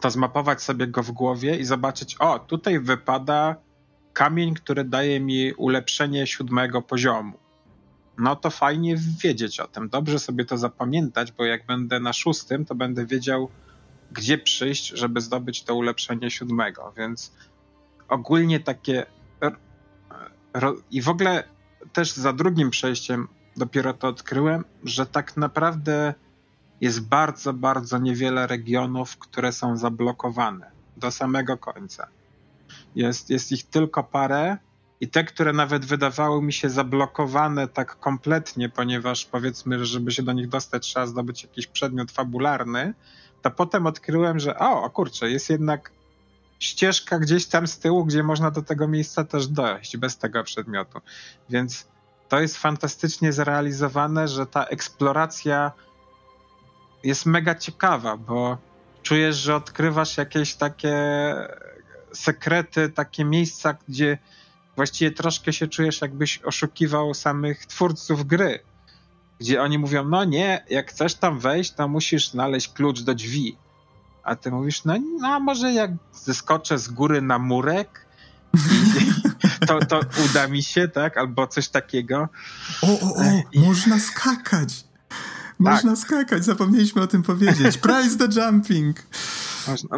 Speaker 2: to zmapować sobie go w głowie i zobaczyć, o, tutaj wypada kamień, który daje mi ulepszenie siódmego poziomu. No to fajnie wiedzieć o tym. Dobrze sobie to zapamiętać, bo jak będę na szóstym, to będę wiedział, gdzie przyjść, żeby zdobyć to ulepszenie siódmego. Więc ogólnie takie. I w ogóle też za drugim przejściem dopiero to odkryłem, że tak naprawdę jest bardzo, bardzo niewiele regionów, które są zablokowane do samego końca. Jest, jest ich tylko parę i te, które nawet wydawały mi się zablokowane tak kompletnie, ponieważ powiedzmy, żeby się do nich dostać, trzeba zdobyć jakiś przedmiot fabularny, to potem odkryłem, że o, o kurczę, jest jednak ścieżka gdzieś tam z tyłu, gdzie można do tego miejsca też dojść bez tego przedmiotu. Więc to jest fantastycznie zrealizowane, że ta eksploracja jest mega ciekawa, bo czujesz, że odkrywasz jakieś takie sekrety, takie miejsca, gdzie właściwie troszkę się czujesz, jakbyś oszukiwał samych twórców gry. Gdzie oni mówią, no nie, jak chcesz tam wejść, to musisz znaleźć klucz do drzwi a ty mówisz, no, no może jak zeskoczę z góry na murek, to, to uda mi się, tak? Albo coś takiego.
Speaker 1: O, o, o, I... można skakać. Można tak. skakać, zapomnieliśmy o tym powiedzieć. Price the jumping.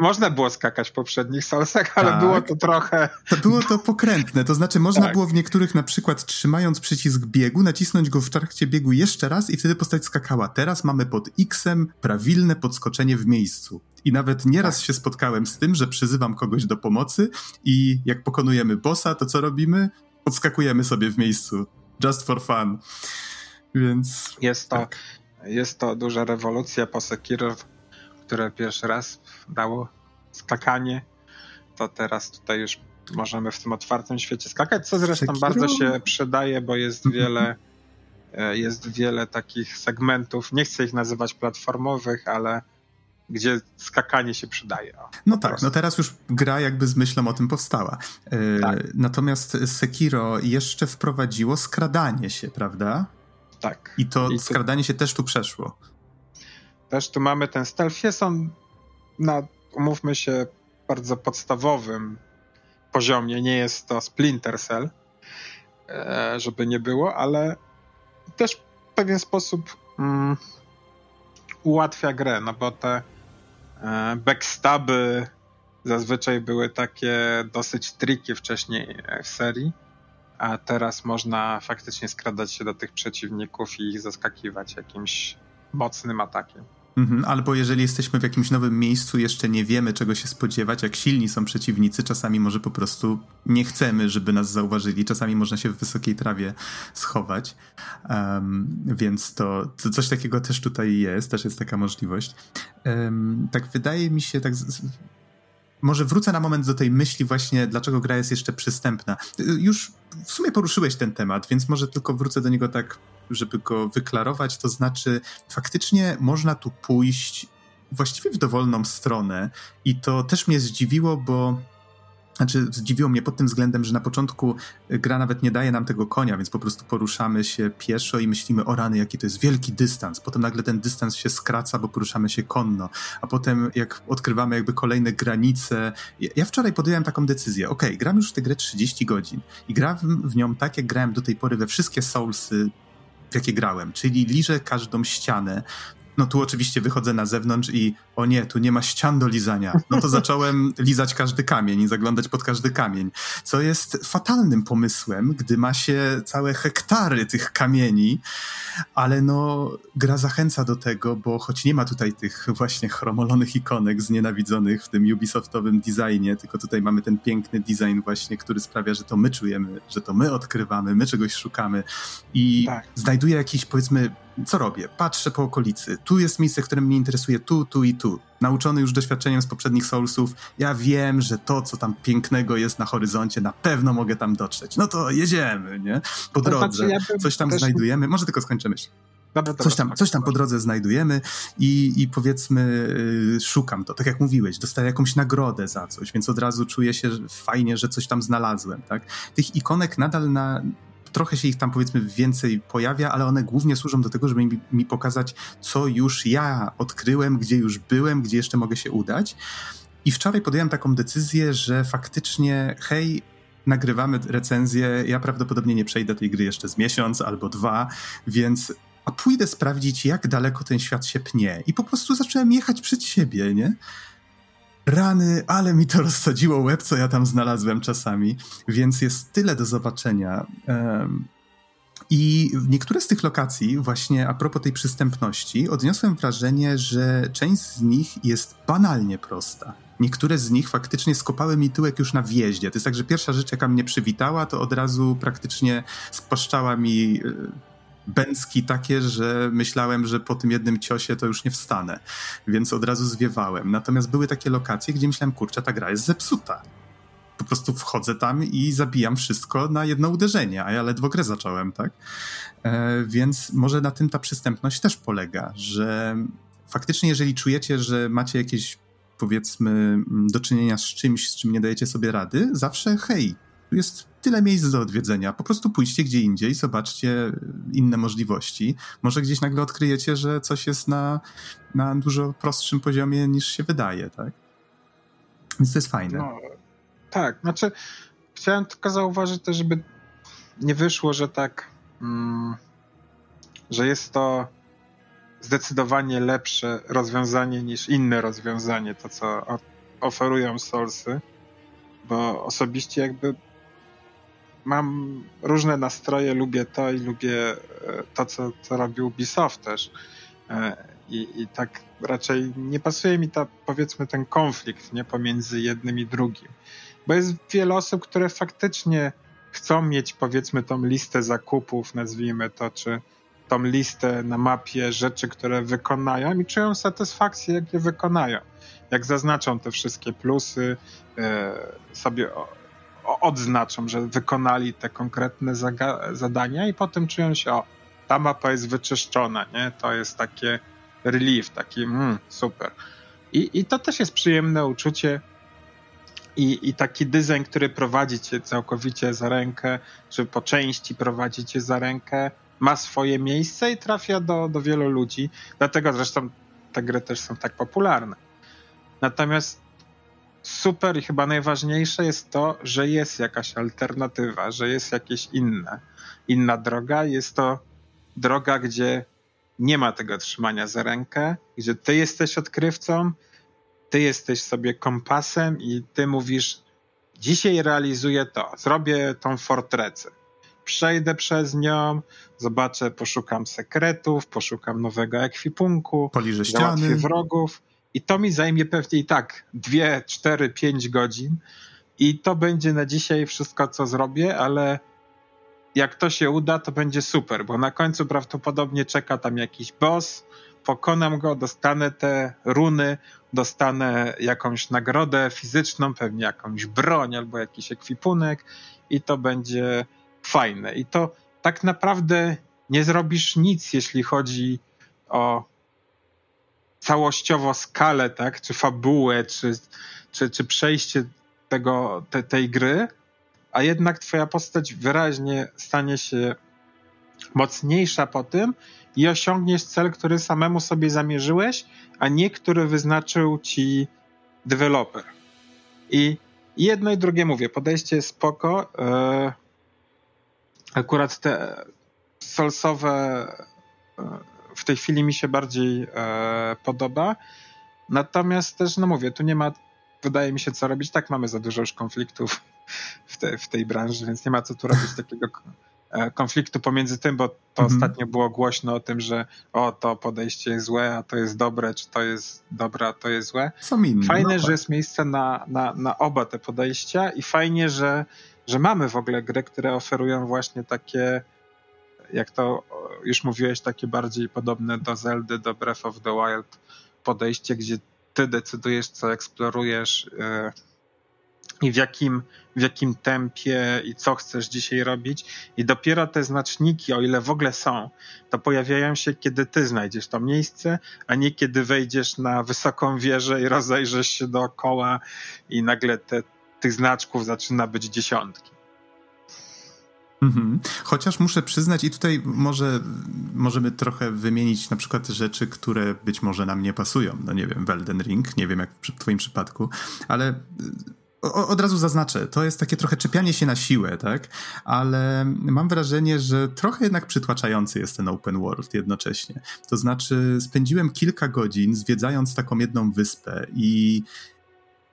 Speaker 2: Można, było skakać w poprzednich salsach, ale tak. było to trochę...
Speaker 1: To było to pokrętne, to znaczy można tak. było w niektórych na przykład trzymając przycisk biegu, nacisnąć go w trakcie biegu jeszcze raz i wtedy postać skakała. Teraz mamy pod X-em prawilne podskoczenie w miejscu. I nawet nieraz tak. się spotkałem z tym, że przyzywam kogoś do pomocy i jak pokonujemy bossa, to co robimy? Podskakujemy sobie w miejscu. Just for fun. Więc...
Speaker 2: Jest to, tak. jest to duża rewolucja po Sekiro, które pierwszy raz dało skakanie, to teraz tutaj już możemy w tym otwartym świecie skakać, co zresztą Sekiro? bardzo się przydaje, bo jest mhm. wiele e, jest wiele takich segmentów, nie chcę ich nazywać platformowych, ale gdzie skakanie się przydaje. O,
Speaker 1: no tak, no teraz już gra jakby z myślą o tym powstała. E, tak. Natomiast Sekiro jeszcze wprowadziło skradanie się, prawda?
Speaker 2: Tak.
Speaker 1: I to I skradanie się też tu przeszło.
Speaker 2: Też tu mamy ten stealth. Jest on na, umówmy się, bardzo podstawowym poziomie. Nie jest to Splinter Cell, e, żeby nie było, ale też w pewien sposób mm, ułatwia grę, no bo te e, backstaby zazwyczaj były takie dosyć triki wcześniej w serii, a teraz można faktycznie skradać się do tych przeciwników i ich zaskakiwać jakimś mocnym atakiem.
Speaker 1: Mhm, albo jeżeli jesteśmy w jakimś nowym miejscu, jeszcze nie wiemy czego się spodziewać, jak silni są przeciwnicy, czasami może po prostu nie chcemy, żeby nas zauważyli, czasami można się w wysokiej trawie schować, um, więc to, to, coś takiego też tutaj jest, też jest taka możliwość. Um, tak wydaje mi się, tak może wrócę na moment do tej myśli właśnie, dlaczego gra jest jeszcze przystępna. Już w sumie poruszyłeś ten temat, więc może tylko wrócę do niego tak żeby go wyklarować, to znaczy faktycznie można tu pójść właściwie w dowolną stronę i to też mnie zdziwiło, bo znaczy, zdziwiło mnie pod tym względem, że na początku gra nawet nie daje nam tego konia, więc po prostu poruszamy się pieszo i myślimy, o rany, jaki to jest wielki dystans. Potem nagle ten dystans się skraca, bo poruszamy się konno. A potem, jak odkrywamy jakby kolejne granice. Ja wczoraj podjąłem taką decyzję. Ok, gram już w tę grę 30 godzin i gram w nią tak, jak grałem do tej pory we wszystkie Soulsy w jakie grałem, czyli liżę każdą ścianę. No tu oczywiście wychodzę na zewnątrz i o nie, tu nie ma ścian do lizania. No to zacząłem lizać każdy kamień i zaglądać pod każdy kamień, co jest fatalnym pomysłem, gdy ma się całe hektary tych kamieni, ale no gra zachęca do tego, bo choć nie ma tutaj tych właśnie chromolonych ikonek znienawidzonych w tym Ubisoftowym designie, tylko tutaj mamy ten piękny design właśnie, który sprawia, że to my czujemy, że to my odkrywamy, my czegoś szukamy i tak. znajduję jakiś powiedzmy co robię? Patrzę po okolicy. Tu jest miejsce, które mnie interesuje, tu, tu i tu. Nauczony już doświadczeniem z poprzednich Soulsów, ja wiem, że to, co tam pięknego jest na horyzoncie, na pewno mogę tam dotrzeć. No to jedziemy, nie? Po to drodze. Coś tam znajdujemy. Może tylko skończę myśl. Dobra, coś, tam, coś tam po drodze znajdujemy i, i powiedzmy yy, szukam to, tak jak mówiłeś, dostaję jakąś nagrodę za coś, więc od razu czuję się fajnie, że coś tam znalazłem, tak? Tych ikonek nadal na, trochę się ich tam powiedzmy więcej pojawia, ale one głównie służą do tego, żeby mi, mi pokazać, co już ja odkryłem, gdzie już byłem, gdzie jeszcze mogę się udać. I wczoraj podjąłem taką decyzję, że faktycznie, hej, nagrywamy recenzję. Ja prawdopodobnie nie przejdę tej gry jeszcze z miesiąc albo dwa, więc a pójdę sprawdzić, jak daleko ten świat się pnie. I po prostu zacząłem jechać przed siebie, nie? Rany, ale mi to rozsadziło łeb, co ja tam znalazłem czasami, więc jest tyle do zobaczenia. I niektóre z tych lokacji, właśnie a propos tej przystępności, odniosłem wrażenie, że część z nich jest banalnie prosta. Niektóre z nich faktycznie skopały mi tyłek już na wjeździe. To jest tak, że pierwsza rzecz, jaka mnie przywitała, to od razu praktycznie spaszczała mi e, bęcki takie, że myślałem, że po tym jednym ciosie to już nie wstanę, więc od razu zwiewałem. Natomiast były takie lokacje, gdzie myślałem, kurczę, ta gra jest zepsuta. Po prostu wchodzę tam i zabijam wszystko na jedno uderzenie, a ja ledwo grę zacząłem, tak? E, więc może na tym ta przystępność też polega, że faktycznie jeżeli czujecie, że macie jakieś powiedzmy do czynienia z czymś, z czym nie dajecie sobie rady, zawsze hej, jest tyle miejsc do odwiedzenia. Po prostu pójdźcie gdzie indziej, zobaczcie inne możliwości. Może gdzieś nagle odkryjecie, że coś jest na, na dużo prostszym poziomie niż się wydaje, tak? Więc to jest fajne. No,
Speaker 2: tak, znaczy chciałem tylko zauważyć też, żeby nie wyszło, że tak, mm, że jest to zdecydowanie lepsze rozwiązanie niż inne rozwiązanie, to co oferują Soulsy, bo osobiście jakby mam różne nastroje, lubię to i lubię e, to, co, co robi Ubisoft też. E, I, I tak raczej nie pasuje mi ta, powiedzmy, ten konflikt nie, pomiędzy jednym i drugim. Bo jest wiele osób, które faktycznie chcą mieć, powiedzmy, tą listę zakupów, nazwijmy to, czy tą listę na mapie rzeczy, które wykonają i czują satysfakcję, jak je wykonają. Jak zaznaczą te wszystkie plusy, e, sobie odznaczą, że wykonali te konkretne zadania i potem czują się, o, ta mapa jest wyczyszczona, nie? To jest takie relief, taki mm, super. I, I to też jest przyjemne uczucie i, i taki design, który prowadzi cię całkowicie za rękę, czy po części prowadzi cię za rękę, ma swoje miejsce i trafia do, do wielu ludzi. Dlatego zresztą te gry też są tak popularne. Natomiast super i chyba najważniejsze jest to, że jest jakaś alternatywa, że jest jakieś inne, inna droga. Jest to droga, gdzie nie ma tego trzymania za rękę, gdzie ty jesteś odkrywcą, ty jesteś sobie kompasem i ty mówisz, dzisiaj realizuję to, zrobię tą fortecę. Przejdę przez nią, zobaczę, poszukam sekretów, poszukam nowego ekwipunku,
Speaker 1: poliżę ściany,
Speaker 2: wrogów i to mi zajmie pewnie i tak 2, 4, 5 godzin i to będzie na dzisiaj wszystko, co zrobię, ale jak to się uda, to będzie super, bo na końcu prawdopodobnie czeka tam jakiś boss, pokonam go, dostanę te runy, dostanę jakąś nagrodę fizyczną, pewnie jakąś broń albo jakiś ekwipunek i to będzie fajne. I to tak naprawdę nie zrobisz nic, jeśli chodzi o całościowo skalę, tak, czy fabułę, czy, czy, czy przejście tego, te, tej gry, a jednak twoja postać wyraźnie stanie się mocniejsza po tym i osiągniesz cel, który samemu sobie zamierzyłeś, a nie który wyznaczył ci deweloper. I jedno i drugie mówię, podejście jest spoko. E, akurat te solsowe e, w tej chwili mi się bardziej e, podoba. Natomiast też, no mówię, tu nie ma, wydaje mi się, co robić. Tak, mamy za dużo już konfliktów w, te, w tej branży, więc nie ma co tu robić takiego E, konfliktu pomiędzy tym, bo to mhm. ostatnio było głośno o tym, że o, to podejście jest złe, a to jest dobre, czy to jest dobre, a to jest złe.
Speaker 1: Inne.
Speaker 2: Fajne, no, że tak. jest miejsce na, na, na oba te podejścia i fajnie, że, że mamy w ogóle gry, które oferują właśnie takie, jak to już mówiłeś, takie bardziej podobne do Zeldy, do Breath of the Wild podejście, gdzie ty decydujesz, co eksplorujesz, yy, i w jakim, w jakim tempie i co chcesz dzisiaj robić. I dopiero te znaczniki, o ile w ogóle są, to pojawiają się, kiedy ty znajdziesz to miejsce, a nie kiedy wejdziesz na wysoką wieżę i rozejrzysz się dookoła i nagle te, tych znaczków zaczyna być dziesiątki.
Speaker 1: Mhm. Chociaż muszę przyznać, i tutaj może możemy trochę wymienić na przykład rzeczy, które być może nam nie pasują. No nie wiem, Welden Ring, nie wiem jak w Twoim przypadku, ale od razu zaznaczę, to jest takie trochę czepianie się na siłę, tak? Ale mam wrażenie, że trochę jednak przytłaczający jest ten open world jednocześnie. To znaczy, spędziłem kilka godzin zwiedzając taką jedną wyspę i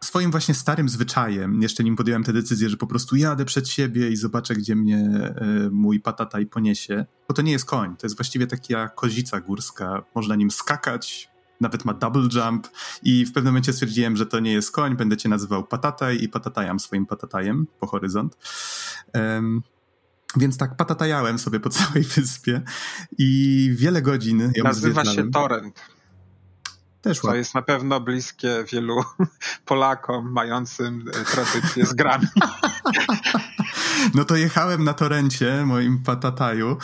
Speaker 1: swoim właśnie starym zwyczajem, jeszcze nim podjąłem tę decyzję, że po prostu jadę przed siebie i zobaczę, gdzie mnie e, mój patataj poniesie, bo to nie jest koń, to jest właściwie taka kozica górska, można nim skakać, nawet ma double jump i w pewnym momencie stwierdziłem, że to nie jest koń, będę cię nazywał patataj i patatajam swoim patatajem po horyzont. Um, więc tak patatajałem sobie po całej wyspie i wiele godzin
Speaker 2: ją Nazywa się Torrent. Też Co jest na pewno bliskie wielu Polakom mającym e, tradycję z grami.
Speaker 1: No to jechałem na torencie, moim patataju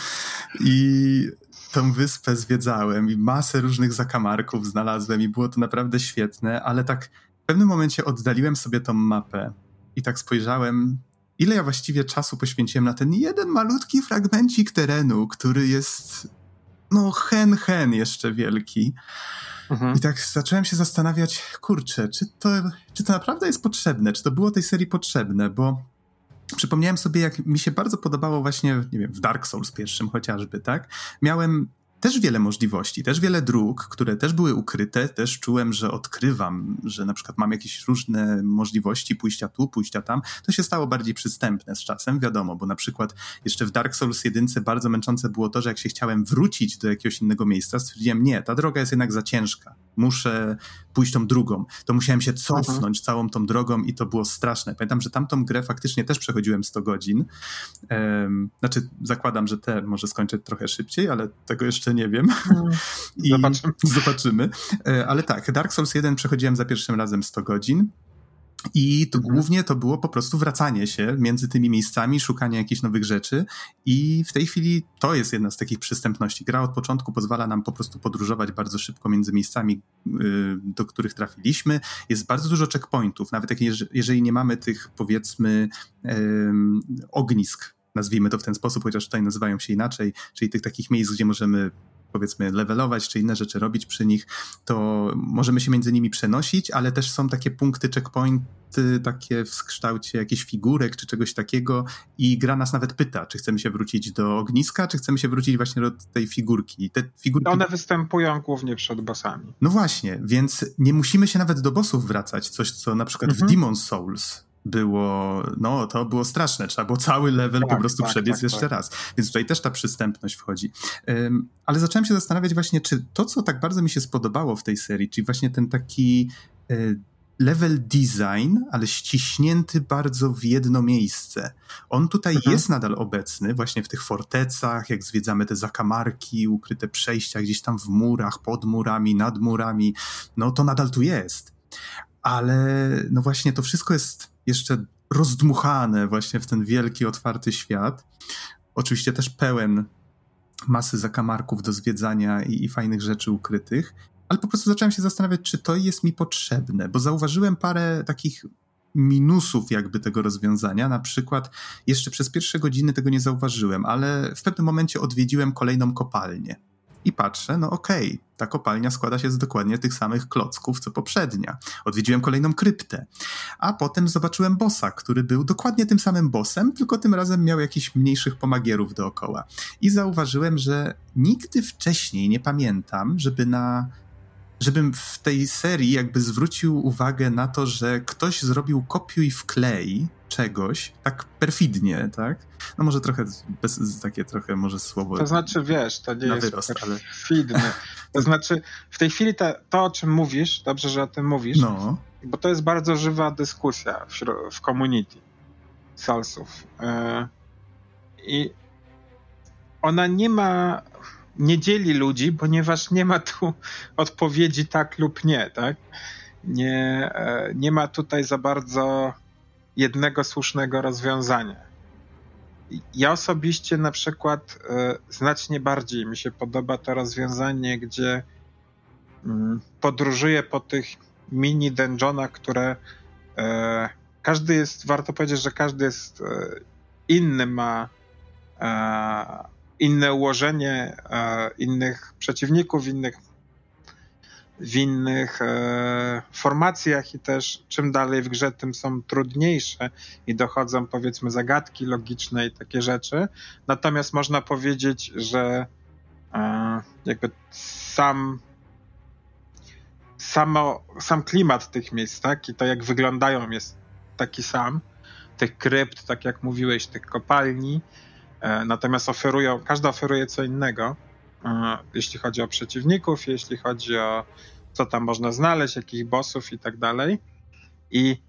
Speaker 1: i tą wyspę zwiedzałem i masę różnych zakamarków znalazłem i było to naprawdę świetne, ale tak w pewnym momencie oddaliłem sobie tą mapę i tak spojrzałem, ile ja właściwie czasu poświęciłem na ten jeden malutki fragmencik terenu, który jest no hen hen jeszcze wielki. Mhm. I tak zacząłem się zastanawiać, kurczę, czy to, czy to naprawdę jest potrzebne, czy to było tej serii potrzebne, bo przypomniałem sobie, jak mi się bardzo podobało właśnie, nie wiem, w Dark Souls pierwszym chociażby, tak? Miałem też wiele możliwości, też wiele dróg, które też były ukryte, też czułem, że odkrywam, że na przykład mam jakieś różne możliwości pójścia tu, pójścia tam. To się stało bardziej przystępne z czasem, wiadomo, bo na przykład jeszcze w Dark Souls 1 bardzo męczące było to, że jak się chciałem wrócić do jakiegoś innego miejsca, stwierdziłem, nie, ta droga jest jednak za ciężka, muszę pójść tą drugą. To musiałem się cofnąć mhm. całą tą drogą i to było straszne. Pamiętam, że tamtą grę faktycznie też przechodziłem 100 godzin. Um, znaczy, zakładam, że te może skończę trochę szybciej, ale tego jeszcze nie wiem. Mm.
Speaker 2: I zobaczymy.
Speaker 1: zobaczymy. E, ale tak, Dark Souls 1 przechodziłem za pierwszym razem 100 godzin. I to głównie to było po prostu wracanie się między tymi miejscami, szukanie jakichś nowych rzeczy. I w tej chwili to jest jedna z takich przystępności. Gra od początku pozwala nam po prostu podróżować bardzo szybko między miejscami, y, do których trafiliśmy. Jest bardzo dużo checkpointów, nawet jak jeżeli nie mamy tych powiedzmy ognisk nazwijmy to w ten sposób, chociaż tutaj nazywają się inaczej, czyli tych takich miejsc, gdzie możemy powiedzmy levelować, czy inne rzeczy robić przy nich, to możemy się między nimi przenosić, ale też są takie punkty, checkpointy takie w kształcie jakichś figurek, czy czegoś takiego i gra nas nawet pyta, czy chcemy się wrócić do ogniska, czy chcemy się wrócić właśnie do tej figurki. Te figurki...
Speaker 2: One występują głównie przed bossami.
Speaker 1: No właśnie, więc nie musimy się nawet do bossów wracać, coś co na przykład mhm. w Demon's Souls było, no to było straszne, trzeba było cały level tak, po prostu tak, przebiec tak, jeszcze tak. raz. Więc tutaj też ta przystępność wchodzi. Um, ale zacząłem się zastanawiać właśnie, czy to, co tak bardzo mi się spodobało w tej serii, czyli właśnie ten taki y, level design, ale ściśnięty bardzo w jedno miejsce. On tutaj mhm. jest nadal obecny, właśnie w tych fortecach, jak zwiedzamy te zakamarki, ukryte przejścia gdzieś tam w murach, pod murami, nad murami, no to nadal tu jest. Ale no właśnie to wszystko jest jeszcze rozdmuchane właśnie w ten wielki, otwarty świat. Oczywiście też pełen masy zakamarków do zwiedzania i, i fajnych rzeczy ukrytych, ale po prostu zacząłem się zastanawiać, czy to jest mi potrzebne, bo zauważyłem parę takich minusów jakby tego rozwiązania. Na przykład jeszcze przez pierwsze godziny tego nie zauważyłem, ale w pewnym momencie odwiedziłem kolejną kopalnię i patrzę, no okej, okay, ta kopalnia składa się z dokładnie tych samych klocków, co poprzednia. Odwiedziłem kolejną kryptę, a potem zobaczyłem bossa, który był dokładnie tym samym bossem, tylko tym razem miał jakichś mniejszych pomagierów dookoła. I zauważyłem, że nigdy wcześniej nie pamiętam, żeby na żebym w tej serii jakby zwrócił uwagę na to, że ktoś zrobił kopiuj wklej czegoś tak perfidnie, tak? No może trochę bez, takie trochę może słowo.
Speaker 2: To znaczy, wiesz, to nie jest wyrost, perfidne. Ale... To znaczy, w tej chwili to, o czym mówisz, dobrze, że o tym mówisz, no. bo to jest bardzo żywa dyskusja w, w community salsów. Yy, I ona nie ma nie dzieli ludzi, ponieważ nie ma tu odpowiedzi tak lub nie, tak? Nie, e, nie ma tutaj za bardzo jednego słusznego rozwiązania. Ja osobiście na przykład e, znacznie bardziej mi się podoba to rozwiązanie, gdzie mm, podróżuję po tych mini dungeonach, które e, każdy jest, warto powiedzieć, że każdy jest inny, ma inne ułożenie e, innych przeciwników, innych, w innych e, formacjach i też czym dalej w grze, tym są trudniejsze i dochodzą powiedzmy zagadki logiczne i takie rzeczy. Natomiast można powiedzieć, że e, jakby sam samo, sam klimat tych miejsc, tak, i to jak wyglądają jest taki sam, tych krypt, tak jak mówiłeś, tych kopalni, E, natomiast oferują, każda oferuje co innego, jeśli chodzi o przeciwników, jeśli chodzi o co tam można znaleźć, jakich bossów i tak dalej. I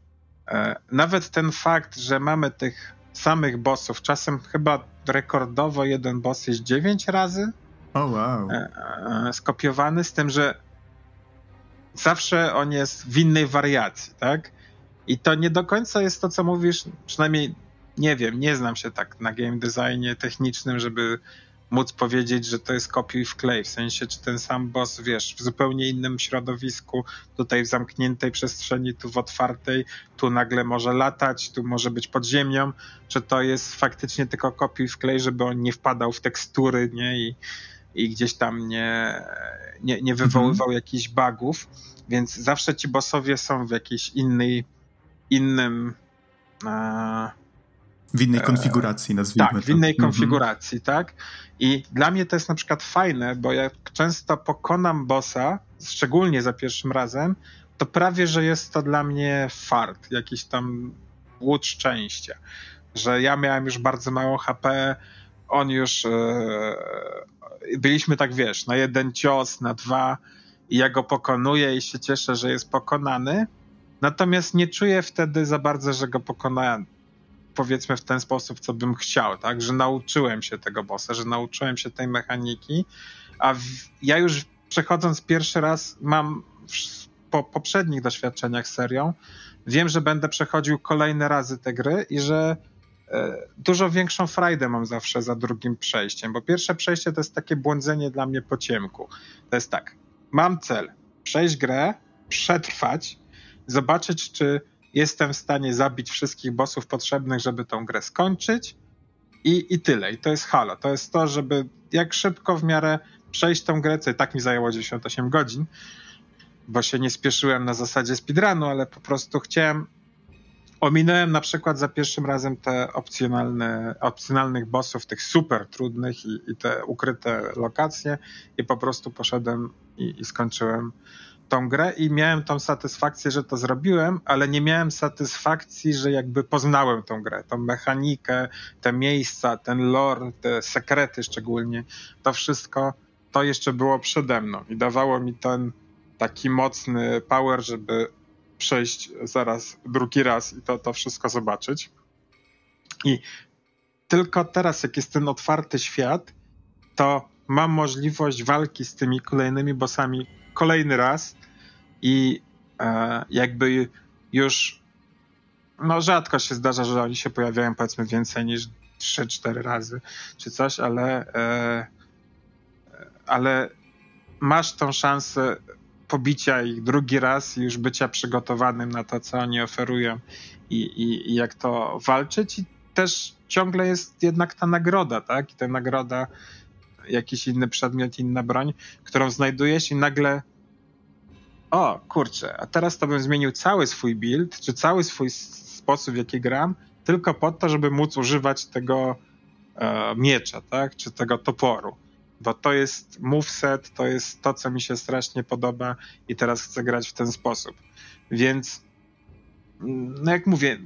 Speaker 2: e, nawet ten fakt, że mamy tych samych bossów, czasem chyba rekordowo jeden boss jest 9 razy
Speaker 1: oh, wow.
Speaker 2: skopiowany, z tym, że zawsze on jest w innej wariacji, tak? I to nie do końca jest to, co mówisz, przynajmniej nie wiem, nie znam się tak na game designie technicznym, żeby móc powiedzieć, że to jest kopiuj wklej, w sensie czy ten sam boss, wiesz, w zupełnie innym środowisku, tutaj w zamkniętej przestrzeni, tu w otwartej, tu nagle może latać, tu może być pod ziemią, czy to jest faktycznie tylko kopiuj wklej, żeby on nie wpadał w tekstury, nie, i, i gdzieś tam nie, nie, nie wywoływał mhm. jakichś bugów, więc zawsze ci bossowie są w jakiejś innej, innym
Speaker 1: W innej konfiguracji, nazwijmy
Speaker 2: Tak, w innej to. konfiguracji, mhm. tak. I dla mnie to jest na przykład fajne, bo jak często pokonam bossa, szczególnie za pierwszym razem, to prawie, że jest to dla mnie fart, jakiś tam łód szczęścia. Że ja miałem już bardzo mało HP, on już. Yy, byliśmy tak, wiesz, na jeden cios, na dwa, i ja go pokonuję i się cieszę, że jest pokonany. Natomiast nie czuję wtedy za bardzo, że go pokonałem powiedzmy w ten sposób, co bym chciał, tak? Że nauczyłem się tego bossa, że nauczyłem się tej mechaniki, a w, ja już przechodząc pierwszy raz mam po poprzednich doświadczeniach z serią, wiem, że będę przechodził kolejne razy te gry i że e, dużo większą frajdę mam zawsze za drugim przejściem, bo pierwsze przejście to jest takie błądzenie dla mnie po ciemku. To jest tak, mam cel, przejść grę, przetrwać, zobaczyć, czy jestem w stanie zabić wszystkich bossów potrzebnych, żeby tą grę skończyć i, i tyle. I to jest halo. To jest to, żeby jak szybko w miarę przejść tą grę, co i tak mi zajęło 98 godzin, bo się nie spieszyłem na zasadzie speedrunu, ale po prostu chciałem ominąłem na przykład za pierwszym razem te opcjonalne, opcjonalnych bossów, tych super trudnych i, i te ukryte lokacje i po prostu poszedłem i, i skończyłem tą grę i miałem tą satysfakcję, że to zrobiłem, ale nie miałem satysfakcji, że jakby poznałem tą grę, tą mechanikę, te miejsca, ten lore, te sekrety szczególnie, to wszystko, to jeszcze było przede mną i dawało mi ten taki mocny power, żeby przejść zaraz drugi raz i to, to wszystko zobaczyć. I tylko teraz, jak jest ten otwarty świat, to mam możliwość walki z tymi kolejnymi bossami kolejny raz i e, jakby już no rzadko się zdarza, że oni się pojawiają powiedzmy więcej niż 3-4 razy czy coś, ale e, ale masz tą szansę pobicia ich drugi raz i już bycia przygotowanym na to, co oni oferują i, i, i jak to walczyć i też ciągle jest jednak ta nagroda, tak? I ta nagroda, jakiś inny przedmiot, inna broń, którą znajdujesz i nagle o kurczę, a teraz to bym zmienił cały swój build, czy cały swój sposób, w jaki gram, tylko po to, żeby móc używać tego e, miecza, tak, czy tego toporu. Bo to jest moveset, to jest to, co mi się strasznie podoba i teraz chcę grać w ten sposób. Więc, mm, no jak mówię,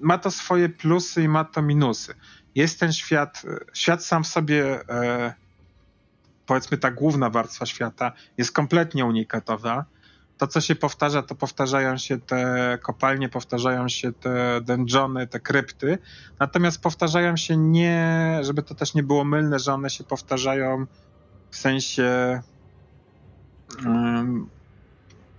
Speaker 2: ma to swoje plusy i ma to minusy. Jest ten świat, świat sam w sobie e, powiedzmy ta główna warstwa świata jest kompletnie unikatowa. To, co się powtarza, to powtarzają się te kopalnie, powtarzają się te dungeony, te krypty. Natomiast powtarzają się nie, żeby to też nie było mylne, że one się powtarzają w sensie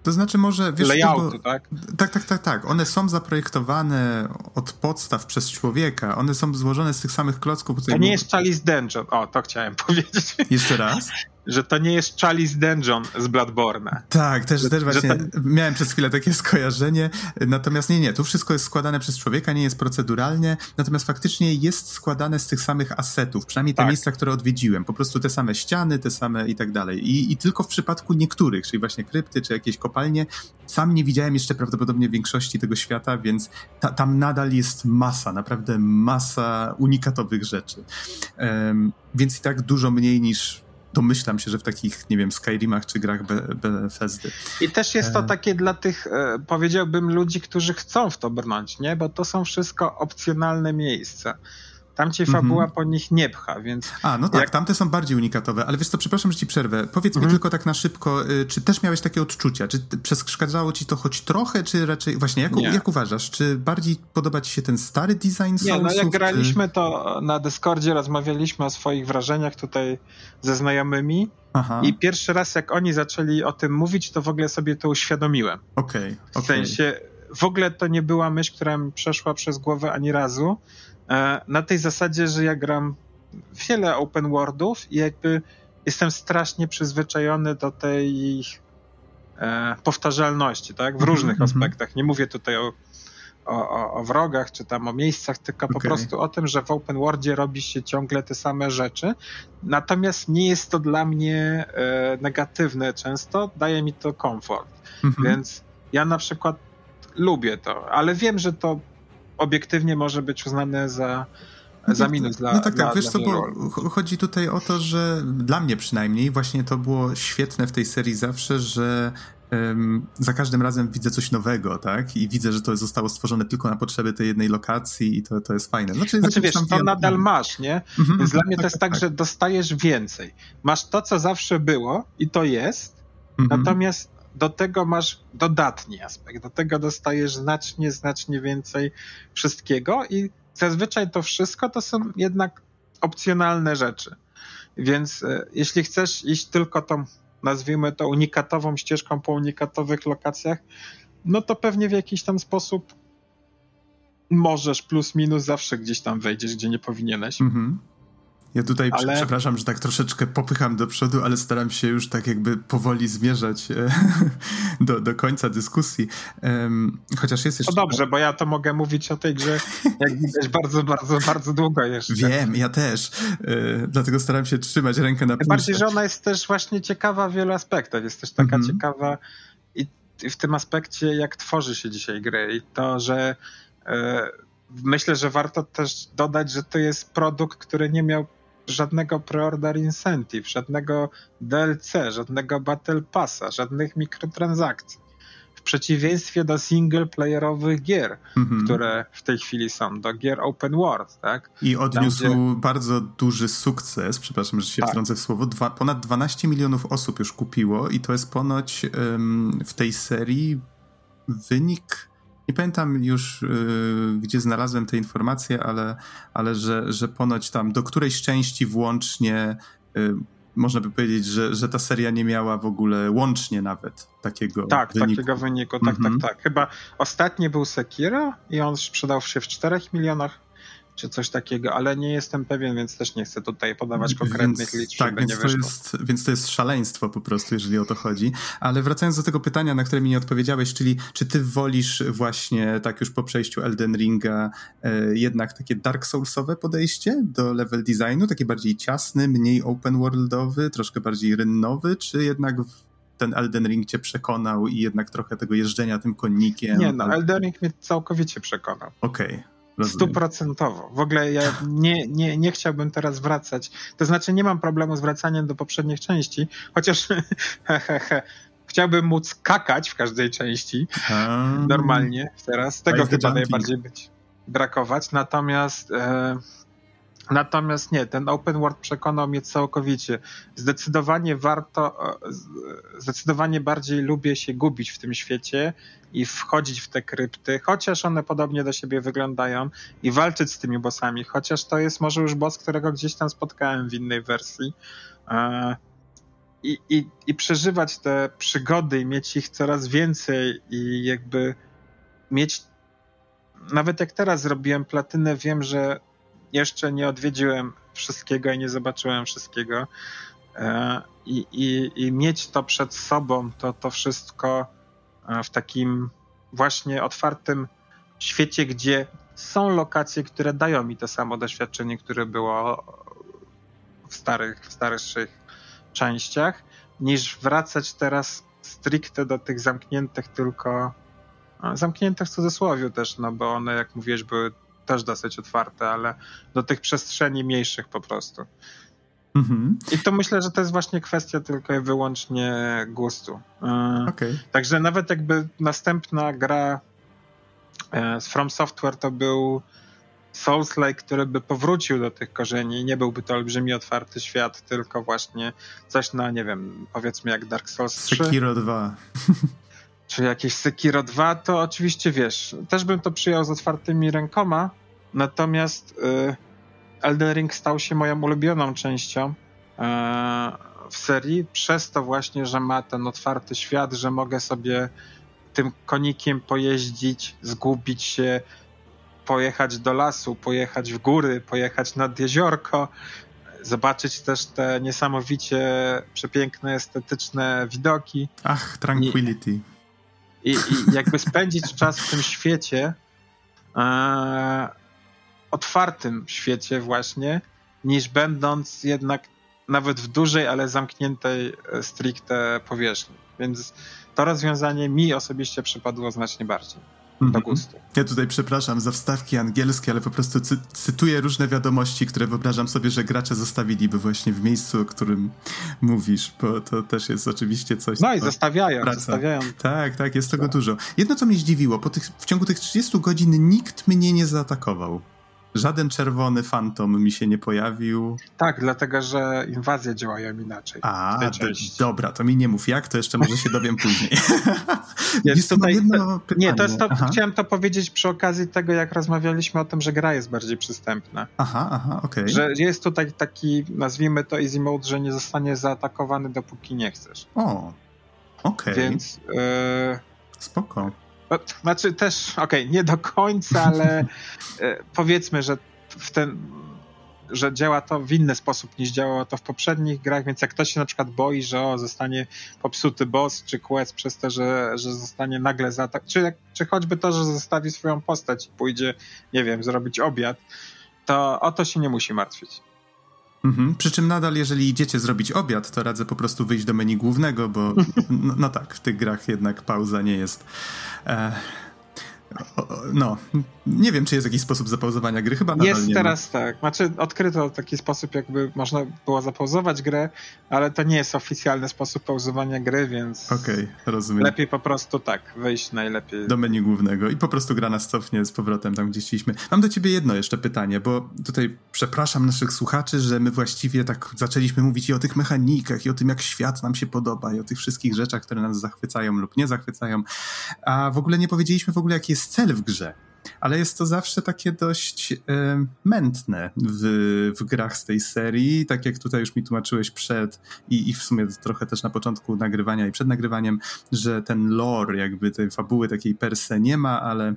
Speaker 1: to znaczy może,
Speaker 2: wiesz... Layouty, tak?
Speaker 1: Tak, tak, tak, tak. One są zaprojektowane od podstaw przez człowieka. One są złożone z tych samych klocków.
Speaker 2: To nie jest Chalice Dungeon. O, to chciałem powiedzieć.
Speaker 1: Jeszcze raz?
Speaker 2: Że to nie jest Chalice Dungeon z Bloodborne.
Speaker 1: Tak, też, że, też właśnie to... miałem przez chwilę takie skojarzenie, natomiast nie, nie, tu wszystko jest składane przez człowieka, nie jest proceduralnie, natomiast faktycznie jest składane z tych samych asetów, przynajmniej te tak. miejsca, które odwiedziłem, po prostu te same ściany, te same i tak dalej. I, I tylko w przypadku niektórych, czyli właśnie krypty, czy jakieś kopalnie, sam nie widziałem jeszcze prawdopodobnie większości tego świata, więc ta, tam nadal jest masa, naprawdę masa unikatowych rzeczy. Um, więc i tak dużo mniej niż domyślam się, że w takich, nie wiem, Skyrimach czy grach Bethesdy.
Speaker 2: I też jest to e. takie dla tych, e, powiedziałbym, ludzi, którzy chcą w to brnąć, nie? Bo to są wszystko opcjonalne miejsca. Tam cię fabuła mm -hmm. po nich nie pcha, więc...
Speaker 1: A, no tak, jak... tamte są bardziej unikatowe, ale wiesz co, przepraszam, że ci przerwę. Powiedz mm -hmm. mi mhm. tylko tak na szybko, y, czy też miałeś takie odczucia? Czy przeszkadzało ci to choć trochę, czy raczej... Właśnie, jak, jak uważasz? Czy bardziej podoba ci się ten stary design
Speaker 2: Nie, no jak graliśmy, czy... to na Discordzie rozmawialiśmy o swoich wrażeniach tutaj ze znajomymi Aha. i pierwszy raz jak oni zaczęli o tym mówić, to w ogóle sobie to uświadomiłem.
Speaker 1: Okej, okay,
Speaker 2: okay. W sensie, w ogóle to nie była myśl, która mi przeszła przez głowę ani razu, na tej zasadzie, że ja gram wiele open worldów i jakby jestem strasznie przyzwyczajony do tej e, powtarzalności, tak? W mhm, różnych mm -hmm. aspektach. Nie mówię tutaj o, o, o, wrogach, czy tam o miejscach, tylko okay. po prostu o tym, że w open worldzie robi się ciągle te same rzeczy. Natomiast nie jest to dla mnie e, negatywne często, daje mi to komfort. Mm -hmm. Więc ja na przykład lubię to, ale wiem, że to obiektywnie może być uznane za, za minus dla
Speaker 1: No tak,
Speaker 2: dla,
Speaker 1: tak, wiesz
Speaker 2: dla
Speaker 1: co, bo chodzi tutaj o to, że dla mnie przynajmniej właśnie to było świetne w tej serii zawsze, że um, za każdym razem widzę coś nowego, tak? I widzę, że to zostało stworzone tylko na potrzeby tej jednej lokacji i to, to jest fajne.
Speaker 2: Znaczy, znaczy wiesz, to nadal masz, nie? Mhm, Więc dla mnie tak, to jest tak, tak, że dostajesz więcej. Masz to, co zawsze było i to jest, mhm. natomiast do tego masz dodatni aspekt, do tego dostajesz znacznie, znacznie więcej wszystkiego i zazwyczaj to wszystko to są jednak opcjonalne rzeczy. Więc e, jeśli chcesz iść tylko tą, nazwijmy to unikatową ścieżką po unikatowych lokacjach, no to pewnie w jakiś tam sposób możesz plus minus zawsze gdzieś tam wejdziesz, gdzie nie powinieneś. Mhm.
Speaker 1: Ja tutaj, ale... przepraszam, że tak troszeczkę popycham do przodu, ale staram się już tak jakby powoli zmierzać e, do, do końca dyskusji. Chociaż jest jeszcze...
Speaker 2: No dobrze, bo ja to mogę mówić o tej grze, jak widać, bardzo, bardzo, bardzo długo jeszcze.
Speaker 1: Wiem, ja też. E, dlatego staram się trzymać rękę na pulsie.
Speaker 2: Bardziej, że ona jest też właśnie ciekawa w wielu aspektach. Jest też taka mhm. ciekawa i w tym aspekcie, jak tworzy się dzisiaj gry i to, że e, myślę, że warto też dodać, że to jest produkt, który nie miał żadnego preorder incentive, żadnego DLC, żadnego Battle Passa, żadnych mikrotransakcji. W przeciwieństwie do single-playerowych gier, mm-hmm. które w tej chwili są, do gier open world, tak?
Speaker 1: I odniósł Tam, gdzie... bardzo duży sukces, przepraszam, że się tak. wtrącę w słowo, Dwa, ponad 12 milionów osób już kupiło i to jest ponoć um, w tej serii wynik nie pamiętam już, yy, gdzie znalazłem te informacje, ale, ale że, że ponoć tam do którejś części włącznie yy, można by powiedzieć, że, że ta seria nie miała w ogóle łącznie nawet takiego
Speaker 2: tak,
Speaker 1: wyniku.
Speaker 2: takiego wyniku. Tak, tak, tak. Chyba ostatni był Sekiro i on sprzedał się w 4 milionach czy coś takiego, ale nie jestem pewien, więc też nie chcę tutaj podawać konkretnych liczb,
Speaker 1: tak, więc to, jest, więc to jest szaleństwo po prostu, jeżeli o to chodzi. Ale wracając do tego pytania, na które mi nie odpowiedziałeś, czyli czy ty wolisz właśnie tak już po przejściu Elden Ringa e, jednak takie Dark Soulsowe podejście do level designu, takie bardziej ciasny, mniej open worldowy, troszkę bardziej rynnowy, czy jednak ten Elden Ring cię przekonał i jednak trochę tego jeżdżenia tym konnikiem?
Speaker 2: Nie, no Elden Ring mnie całkowicie przekonał.
Speaker 1: Okej. Okay.
Speaker 2: Stuprocentowo. W ogóle ja nie, nie, nie chciałbym teraz wracać. To znaczy, nie mam problemu z wracaniem do poprzednich części, chociaż chciałbym móc kakać w każdej części um, normalnie teraz. Tego chyba najbardziej być brakować. Natomiast. E, Natomiast nie, ten open world przekonał mnie całkowicie. Zdecydowanie warto, e, zdecydowanie bardziej lubię się gubić w tym świecie i wchodzić w te krypty, chociaż one podobnie do siebie wyglądają i walczyć z tymi bossami, chociaż to jest może już boss, którego gdzieś tam spotkałem w innej wersji. E, I, i, i przeżywać te przygody i mieć ich coraz więcej i jakby mieć nawet jak teraz zrobiłem platynę, wiem, że jeszcze nie odwiedziłem wszystkiego i nie zobaczyłem wszystkiego. E, I, i, i mieć to przed sobą, to, to wszystko e, w takim właśnie otwartym świecie, gdzie są lokacje, które dają mi to samo doświadczenie, które było w starych, w starszych częściach, niż wracać teraz stricte do tych zamkniętych tylko zamkniętych w cudzysłowie też, no bo one, jak mówiłeś, były też dosyć otwarte, ale do tych przestrzeni mniejszych po prostu. Mhm. I to myślę, że to jest właśnie kwestia tylko i wyłącznie gustu. E, okay. Także nawet jakby następna gra e, z From Software to był Souls-like, który by powrócił do tych korzeni. Nie byłby to olbrzymi otwarty świat, tylko właśnie coś na, nie wiem, powiedzmy jak Dark Souls 3.
Speaker 1: Sekiro 2.
Speaker 2: czy jakieś Sekiro 2, to oczywiście wiesz, też bym to przyjął z otwartymi rękoma, natomiast y, Elden Ring stał się moją ulubioną częścią y, w serii, przez to właśnie, że ma ten otwarty świat, że mogę sobie tym konikiem pojeździć, zgubić się, pojechać do lasu, pojechać w góry, pojechać nad jeziorko, zobaczyć też te niesamowicie przepiękne, estetyczne widoki.
Speaker 1: Ach, tranquility. I,
Speaker 2: i, jakby spędzić czas w tym świecie, e, otwartym świecie właśnie, niż będąc jednak nawet w dużej, ale zamkniętej e, stricte powierzchni. Więc to rozwiązanie mi osobiście przypadło znacznie bardziej do mhm. gustu.
Speaker 1: Ja tutaj przepraszam za wstawki angielskie, ale po prostu cy cytuję różne wiadomości, które wyobrażam sobie, że gracze zostawiliby właśnie w miejscu, o którym mówisz, bo to też jest oczywiście coś.
Speaker 2: No i zostawiają, praca. zostawiają.
Speaker 1: Tak, tak, jest tego tak. dużo. Jedno, co mnie zdziwiło, po tych, w ciągu tych 30 godzin nikt mnie nie zaatakował. Żaden czerwony fantom mi się nie pojawił.
Speaker 2: Tak, dlatego że inwazje działają inaczej.
Speaker 1: A, dobra, to mi nie mów jak, to jeszcze może się dowiem później. jest tutaj, jedno
Speaker 2: pytanie. Nie, to jest to, chciałem to powiedzieć przy okazji tego, jak rozmawialiśmy o tym, że gra jest bardziej przystępna.
Speaker 1: Aha, aha, okej. Okay.
Speaker 2: Że jest tutaj taki, nazwijmy to easy mode, że nie zostanie zaatakowany, dopóki nie chcesz.
Speaker 1: O, okej.
Speaker 2: Okay. Więc... Yy...
Speaker 1: Spoko.
Speaker 2: Znaczy też, okej, okay, nie do końca, ale e, powiedzmy, że w ten, że działa to w inny sposób niż działało to w poprzednich grach, więc jak ktoś się na przykład boi, że o, zostanie popsuty boss czy quest przez to, że, że zostanie nagle zaatak, czy, czy choćby to, że zostawi swoją postać i pójdzie, nie wiem, zrobić obiad, to o to się nie musi martwić.
Speaker 1: Mhm. Przy czym nadal, jeżeli idziecie zrobić obiad, to radzę po prostu wyjść do menu głównego, bo no, no tak, w tych grach jednak pauza nie jest. E, no, nie wiem, czy jest jakiś sposób zapauzowania gry, chyba
Speaker 2: Jest
Speaker 1: nie
Speaker 2: teraz ma. tak. Znaczy, odkryto taki sposób, jakby można było zapauzować grę, ale to nie jest oficjalny sposób pauzowania gry, więc.
Speaker 1: Okej, okay, rozumiem.
Speaker 2: Lepiej po prostu tak, wyjść najlepiej.
Speaker 1: Do menu głównego i po prostu gra nas cofnie z powrotem tam, gdzie chcieliśmy. Mam do ciebie jedno jeszcze pytanie, bo tutaj przepraszam naszych słuchaczy, że my właściwie tak zaczęliśmy mówić i o tych mechanikach, i o tym, jak świat nam się podoba, i o tych wszystkich rzeczach, które nas zachwycają lub nie zachwycają, a w ogóle nie powiedzieliśmy w ogóle, jaki jest cel w grze ale jest to zawsze takie dość y, mętne w, w grach z tej serii, tak jak tutaj już mi tłumaczyłeś przed i, i w sumie trochę też na początku nagrywania i przed nagrywaniem, że ten lore, jakby tej fabuły takiej per se nie ma, ale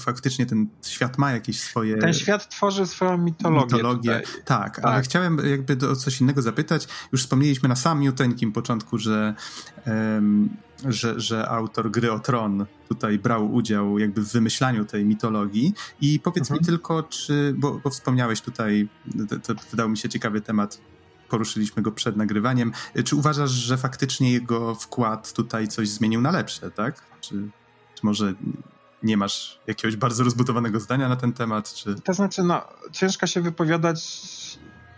Speaker 1: faktycznie ten świat ma jakieś swoje.
Speaker 2: Ten świat tworzy swoją mitologię. mitologię.
Speaker 1: Tak, tak, ale chciałem jakby o coś innego zapytać. Już wspomnieliśmy na samiuteńkim początku, że, um, że, że autor gry o Tron tutaj brał udział jakby w wymyślaniu tej mitologii. I powiedz mhm. mi tylko, czy, bo, bo wspomniałeś tutaj, to, to wydał mi się ciekawy temat poruszyliśmy go przed nagrywaniem. Czy uważasz, że faktycznie jego wkład tutaj coś zmienił na lepsze, tak? Czy, czy może nie masz jakiegoś bardzo rozbudowanego zdania na ten temat? Czy...
Speaker 2: To znaczy, no, ciężko się wypowiadać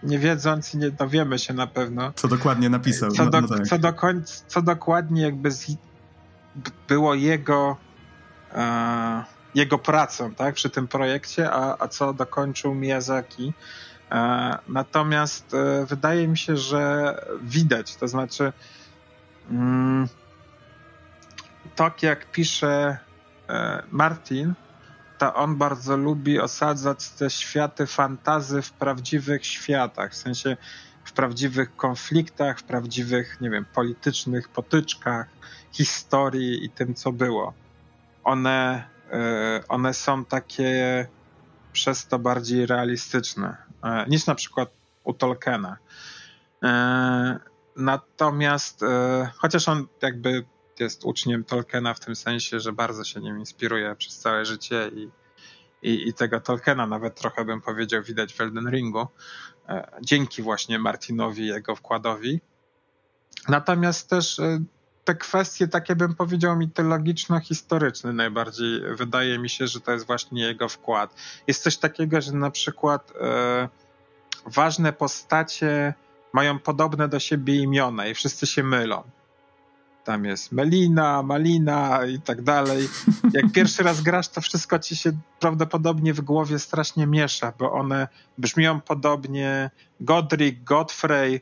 Speaker 2: nie wiedząc i nie dowiemy się na pewno.
Speaker 1: Co dokładnie napisał.
Speaker 2: Co, no, do, no tak. co, do końca, co dokładnie jakby z, było jego e, jego pracą tak, przy tym projekcie, a, a co dokończył Miyazaki. E, natomiast e, wydaje mi się, że widać, to znaczy mm, tak jak pisze E, Martin, to on bardzo lubi osadzać te światy fantazy w prawdziwych światach, w sensie w prawdziwych konfliktach, w prawdziwych, nie wiem, politycznych potyczkach, historii i tym, co było. One, e, one są takie przez to bardziej realistyczne e, niż na przykład u Tolkiena. Natomiast, chociaż on jakby jest uczniem Tolkiena w tym sensie, że bardzo się nim inspiruje przez całe życie i, i, i tego Tolkiena nawet trochę bym powiedział widać w Elden Ringu. E, dzięki właśnie Martinowi, jego wkładowi. Natomiast też e, te kwestie takie bym powiedział mitologiczno-historyczne najbardziej wydaje mi się, że to jest właśnie jego wkład. Jest coś takiego, że na przykład e, ważne postacie mają podobne do siebie imiona i wszyscy się mylą tam jest melina, malina i tak dalej. Jak pierwszy raz grasz, to wszystko ci się prawdopodobnie w głowie strasznie miesza, bo one brzmią podobnie. Godric, Godfrey,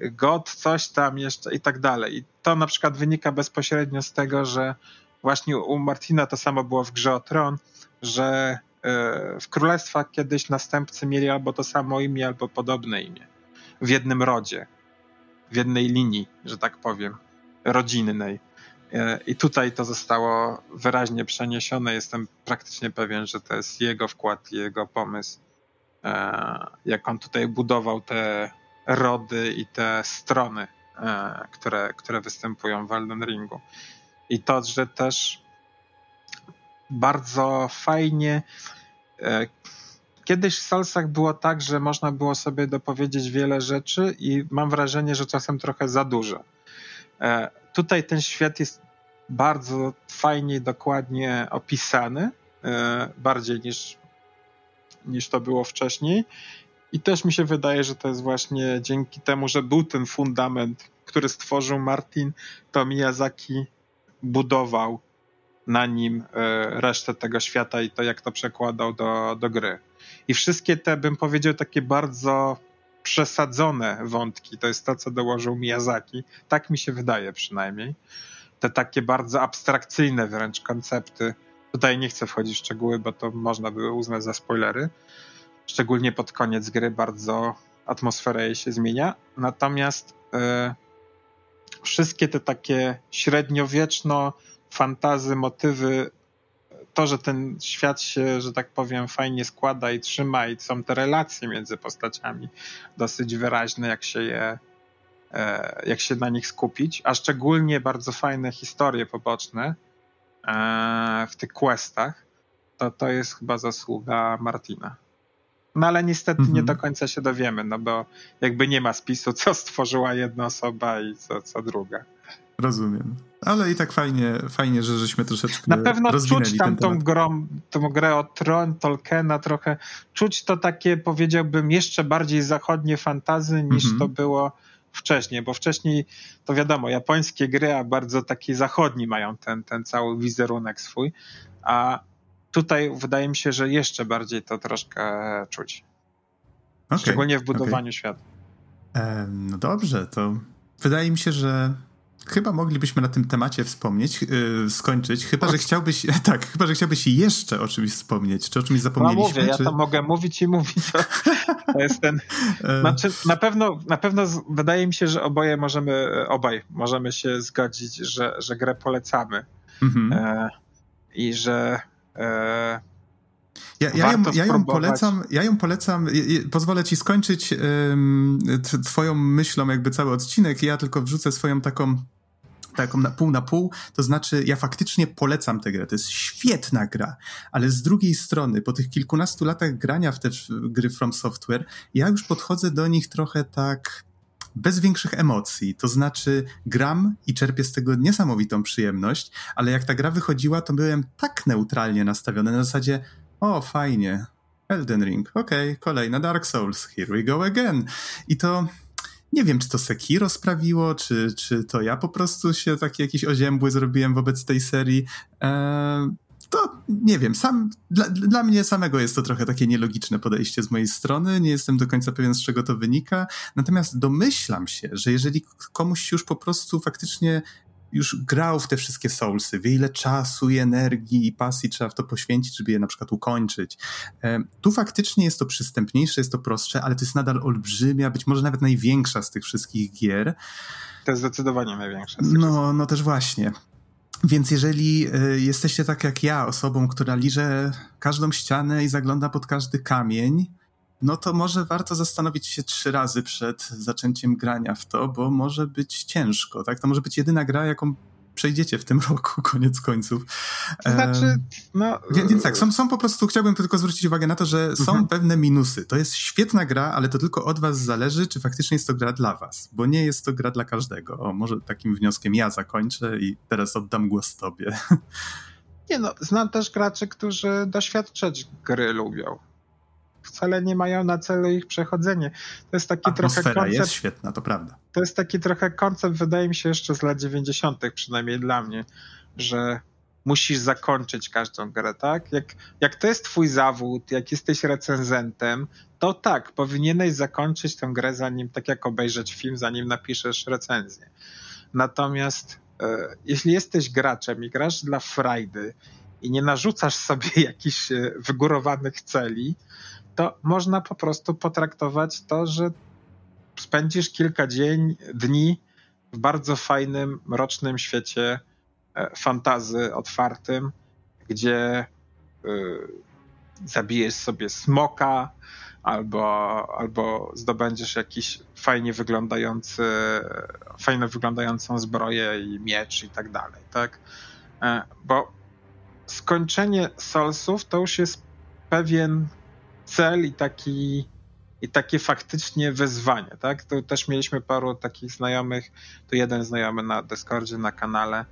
Speaker 2: God, coś tam jeszcze i tak dalej. I to na przykład wynika bezpośrednio z tego, że właśnie u Martina to samo było w grze o Tron, że e, w królestwach kiedyś następcy mieli albo to samo imię, albo podobne imię. W jednym rodzie, w jednej linii, że tak powiem rodzinnej. E, I tutaj to zostało wyraźnie przeniesione. Jestem praktycznie pewien, że to jest jego wkład, jego pomysł. E, jak on tutaj budował te rody i te strony, e, które, które występują w Elden Ringu. I to, że też bardzo fajnie kiedyś w Soulsach było tak, że można było sobie dopowiedzieć wiele rzeczy i mam wrażenie, że czasem trochę za dużo. Tutaj ten świat jest bardzo fajnie i dokładnie opisany, e, bardziej niż, niż to było wcześniej. I też mi się wydaje, że to jest właśnie dzięki temu, że był ten fundament, który stworzył Martin, to Miyazaki budował na nim e, resztę tego świata i to, jak to przekładał do, do gry. I wszystkie te, bym powiedział, takie bardzo przesadzone wątki, to jest to, co dołożył Miyazaki. Tak mi się wydaje przynajmniej. Te takie bardzo abstrakcyjne wręcz koncepty. Tutaj nie chcę wchodzić w szczegóły, bo to można by uznać za spoilery. Szczególnie pod koniec gry bardzo atmosfera jej się zmienia. Natomiast e, wszystkie te takie średniowieczno fantazy, motywy, to, że ten świat się, że tak powiem, fajnie składa i trzyma i są te relacje między postaciami dosyć wyraźne, jak się je e, jak się na nich skupić, a szczególnie bardzo fajne historie poboczne e, w tych questach, to to jest chyba zasługa Martina. No ale niestety mhm. nie do końca się dowiemy, no bo jakby nie ma spisu, co stworzyła jedna osoba i co, co druga.
Speaker 1: Rozumiem. Ale i tak fajnie, fajnie że żeśmy troszeczkę
Speaker 2: Na pewno czuć tam tą, grą, tą grę o Tron, Tolkiena trochę. Czuć to takie, powiedziałbym, jeszcze bardziej zachodnie fantazy niż mm -hmm. to było wcześniej, bo wcześniej to wiadomo, japońskie gry, a bardzo taki zachodni mają ten, ten cały wizerunek swój, a tutaj wydaje mi się, że jeszcze bardziej to troszkę czuć. Okay, Szczególnie w budowaniu okay. świata.
Speaker 1: no dobrze, to wydaje mi się, że chyba moglibyśmy na tym temacie wspomnieć, yy, skończyć, chyba, że chciałbyś, tak, chyba, że chciałbyś jeszcze o czymś wspomnieć, czy o czymś zapomnieliśmy?
Speaker 2: No mówię, czy... ja to mogę mówić i mówić. To, jest ten, e. znaczy, na pewno, na pewno wydaje mi się, że oboje możemy, obaj możemy się zgodzić, że, że grę polecamy. Mhm. E, I że e,
Speaker 1: ja, ja, ją, ja, ją, polecam, ja ją polecam, pozwolę ci skończyć um, twoją myślą jakby cały odcinek, ja tylko wrzucę swoją taką taką na pół na pół, to znaczy ja faktycznie polecam tę grę, to jest świetna gra, ale z drugiej strony, po tych kilkunastu latach grania w te gry From Software, ja już podchodzę do nich trochę tak bez większych emocji. To znaczy, gram i czerpię z tego niesamowitą przyjemność, ale jak ta gra wychodziła, to byłem tak neutralnie nastawiony. Na zasadzie, o, fajnie. Elden Ring, okej, okay, kolejna Dark Souls, here we go again. I to nie wiem, czy to Sekiro sprawiło, czy, czy to ja po prostu się taki jakiś oziębły zrobiłem wobec tej serii. Eee, to nie wiem, sam, dla, dla mnie samego jest to trochę takie nielogiczne podejście z mojej strony. Nie jestem do końca pewien, z czego to wynika. Natomiast domyślam się, że jeżeli komuś już po prostu faktycznie już grał w te wszystkie Soulsy, wie ile czasu i energii i pasji trzeba w to poświęcić, żeby je na przykład ukończyć. Tu faktycznie jest to przystępniejsze, jest to prostsze, ale to jest nadal olbrzymia, być może nawet największa z tych wszystkich gier.
Speaker 2: To jest zdecydowanie największa.
Speaker 1: No, no też właśnie. Więc jeżeli y, jesteście tak jak ja, osobą, która liże każdą ścianę i zagląda pod każdy kamień, no to może warto zastanowić się trzy razy przed zaczęciem grania w to, bo może być ciężko, tak? To może być jedyna gra, jaką przejdziecie w tym roku, koniec końców.
Speaker 2: To znaczy, no...
Speaker 1: Więc, więc tak, są, są po prostu, chciałbym tylko zwrócić uwagę na to, że są mhm. pewne minusy. To jest świetna gra, ale to tylko od was zależy, czy faktycznie jest to gra dla was, bo nie jest to gra dla każdego. O, może takim wnioskiem ja zakończę i teraz oddam głos tobie.
Speaker 2: Nie no, znam też graczy, którzy doświadczać gry lubią wcale nie mają na celu ich przechodzenie. To jest taki
Speaker 1: Atmosfera
Speaker 2: trochę koncept.
Speaker 1: jest świetna, to prawda.
Speaker 2: To jest taki trochę koncept, wydaje mi się, jeszcze z lat 90., przynajmniej dla mnie, że musisz zakończyć każdą grę, tak? Jak, jak to jest twój zawód, jak jesteś recenzentem, to tak, powinieneś zakończyć tę grę zanim, tak jak obejrzeć film, zanim napiszesz recenzję. Natomiast e, jeśli jesteś graczem i grasz dla frajdy i nie narzucasz sobie jakichś e, wygórowanych celi, to można po prostu potraktować to, że spędzisz kilka dzień, dni w bardzo fajnym, mrocznym świecie e, fantazy otwartym, gdzie y, zabijesz sobie smoka albo, albo zdobędziesz jakiś fajnie wyglądający, fajnie wyglądającą zbroję i miecz i tak dalej, tak? E, bo skończenie Soulsów to już jest pewien cel i taki i takie faktycznie wyzwanie, tak? To też mieliśmy paru takich znajomych, tu jeden znajomy na Discordzie, na kanale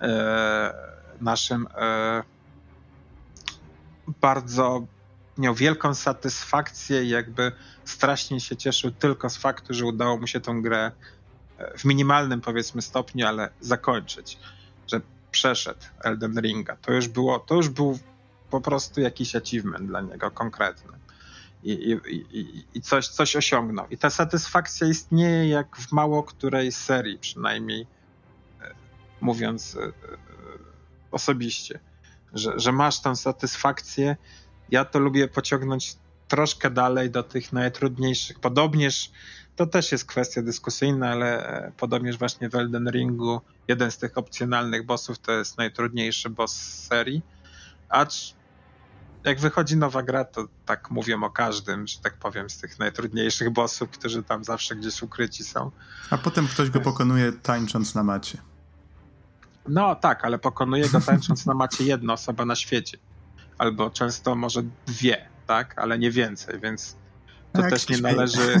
Speaker 2: e, naszym e, bardzo miał wielką satysfakcję i jakby strasznie się cieszył tylko z faktu, że udało mu się tą grę e, w minimalnym powiedzmy stopniu, ale zakończyć, że przeszedł Elden Ringa. To już było, to już był po prostu jakiś achievement dla niego konkretny. I, i, i, coś, coś osiągnął. I ta satysfakcja istnieje jak w mało której serii, przynajmniej e, mówiąc e, osobiście, że, że masz tą satysfakcję ja to lubię pociągnąć troszkę dalej do tych najtrudniejszych. Podobnież, to też jest kwestia dyskusyjna, ale e, podobnież właśnie w Elden Ringu jeden z tych opcjonalnych bossów to jest najtrudniejszy boss serii. Acz jak wychodzi nowa gra, to tak mówię o każdym, że tak powiem, z tych najtrudniejszych bossów, którzy tam zawsze gdzieś ukryci są.
Speaker 1: A potem ktoś go pokonuje tańcząc na macie.
Speaker 2: No tak, ale pokonuje go tańcząc na macie jedna osoba na świecie albo często może dwie, tak, ale nie więcej, więc to no też nie należy.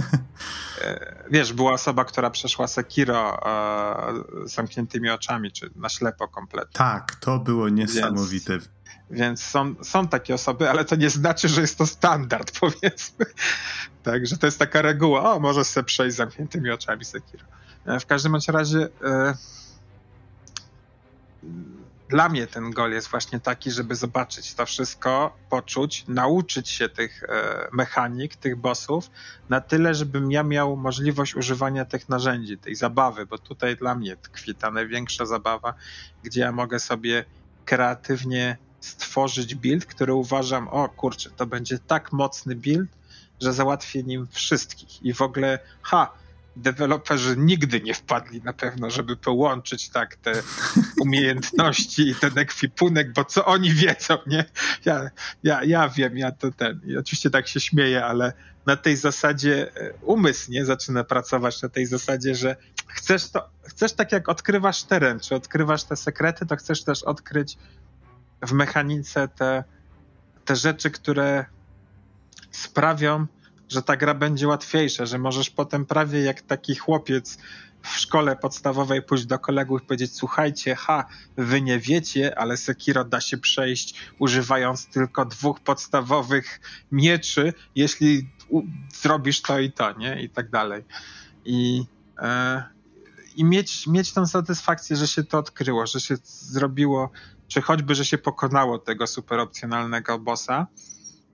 Speaker 2: E, wiesz, była osoba, która przeszła Sekiro e, z zamkniętymi oczami, czy na ślepo kompletnie.
Speaker 1: Tak, to było niesamowite.
Speaker 2: Więc, więc są, są takie osoby, ale to nie znaczy, że jest to standard, powiedzmy. Także to jest taka reguła. O, możesz sobie przejść zamkniętymi oczami Sekiro. E, w każdym razie dla mnie ten gol jest właśnie taki, żeby zobaczyć to wszystko, poczuć, nauczyć się tych e, mechanik, tych bossów, na tyle, żebym ja miał możliwość używania tych narzędzi, tej zabawy, bo tutaj dla mnie tkwi ta największa zabawa, gdzie ja mogę sobie kreatywnie stworzyć build, który uważam, o kurczę, to będzie tak mocny build, że załatwię nim wszystkich. I w ogóle, ha, deweloperzy nigdy nie wpadli na pewno, żeby połączyć tak te umiejętności i ten ekwipunek, bo co oni wiedzą, nie? Ja, ja, ja wiem, ja to ten. I oczywiście tak się śmieję, ale na tej zasadzie e, umysł nie zaczyna pracować na tej zasadzie, że chcesz to, chcesz tak jak odkrywasz teren, czy odkrywasz te sekrety, to chcesz też odkryć w mechanice te, te rzeczy, które sprawią, że ta gra będzie łatwiejsza, że możesz potem prawie jak taki chłopiec w szkole podstawowej pójść do kolegów i powiedzieć: Słuchajcie, ha, wy nie wiecie, ale Sekiro da się przejść używając tylko dwóch podstawowych mieczy, jeśli zrobisz to i to, nie? I tak dalej. I, e, i mieć, mieć tą satysfakcję, że się to odkryło, że się zrobiło, czy choćby, że się pokonało tego super opcjonalnego bossa.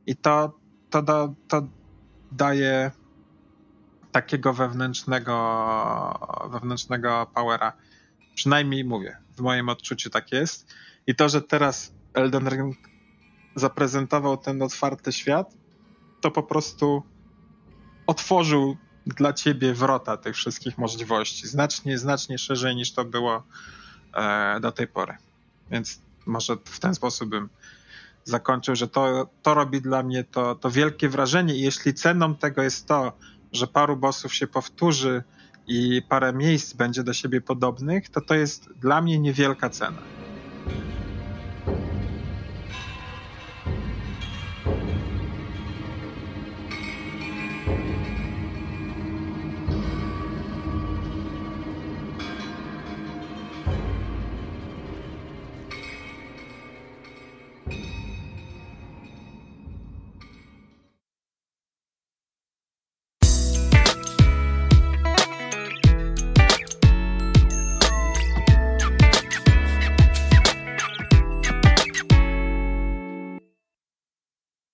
Speaker 2: I to, to, to, to daje takiego wewnętrznego, wewnętrznego powera. Przynajmniej mówię, w moim odczuciu tak jest. I to, że teraz Elden Ring zaprezentował ten otwarty świat, to po prostu otworzył dla ciebie wrota tych wszystkich możliwości. Znacznie, znacznie szerzej niż to było e, do tej pory. Więc może w ten sposób bym zakończył, że to, to robi dla mnie to, to wielkie wrażenie i jeśli ceną tego jest to, że paru bossów się powtórzy i parę miejsc będzie do siebie podobnych, to to jest dla mnie niewielka cena.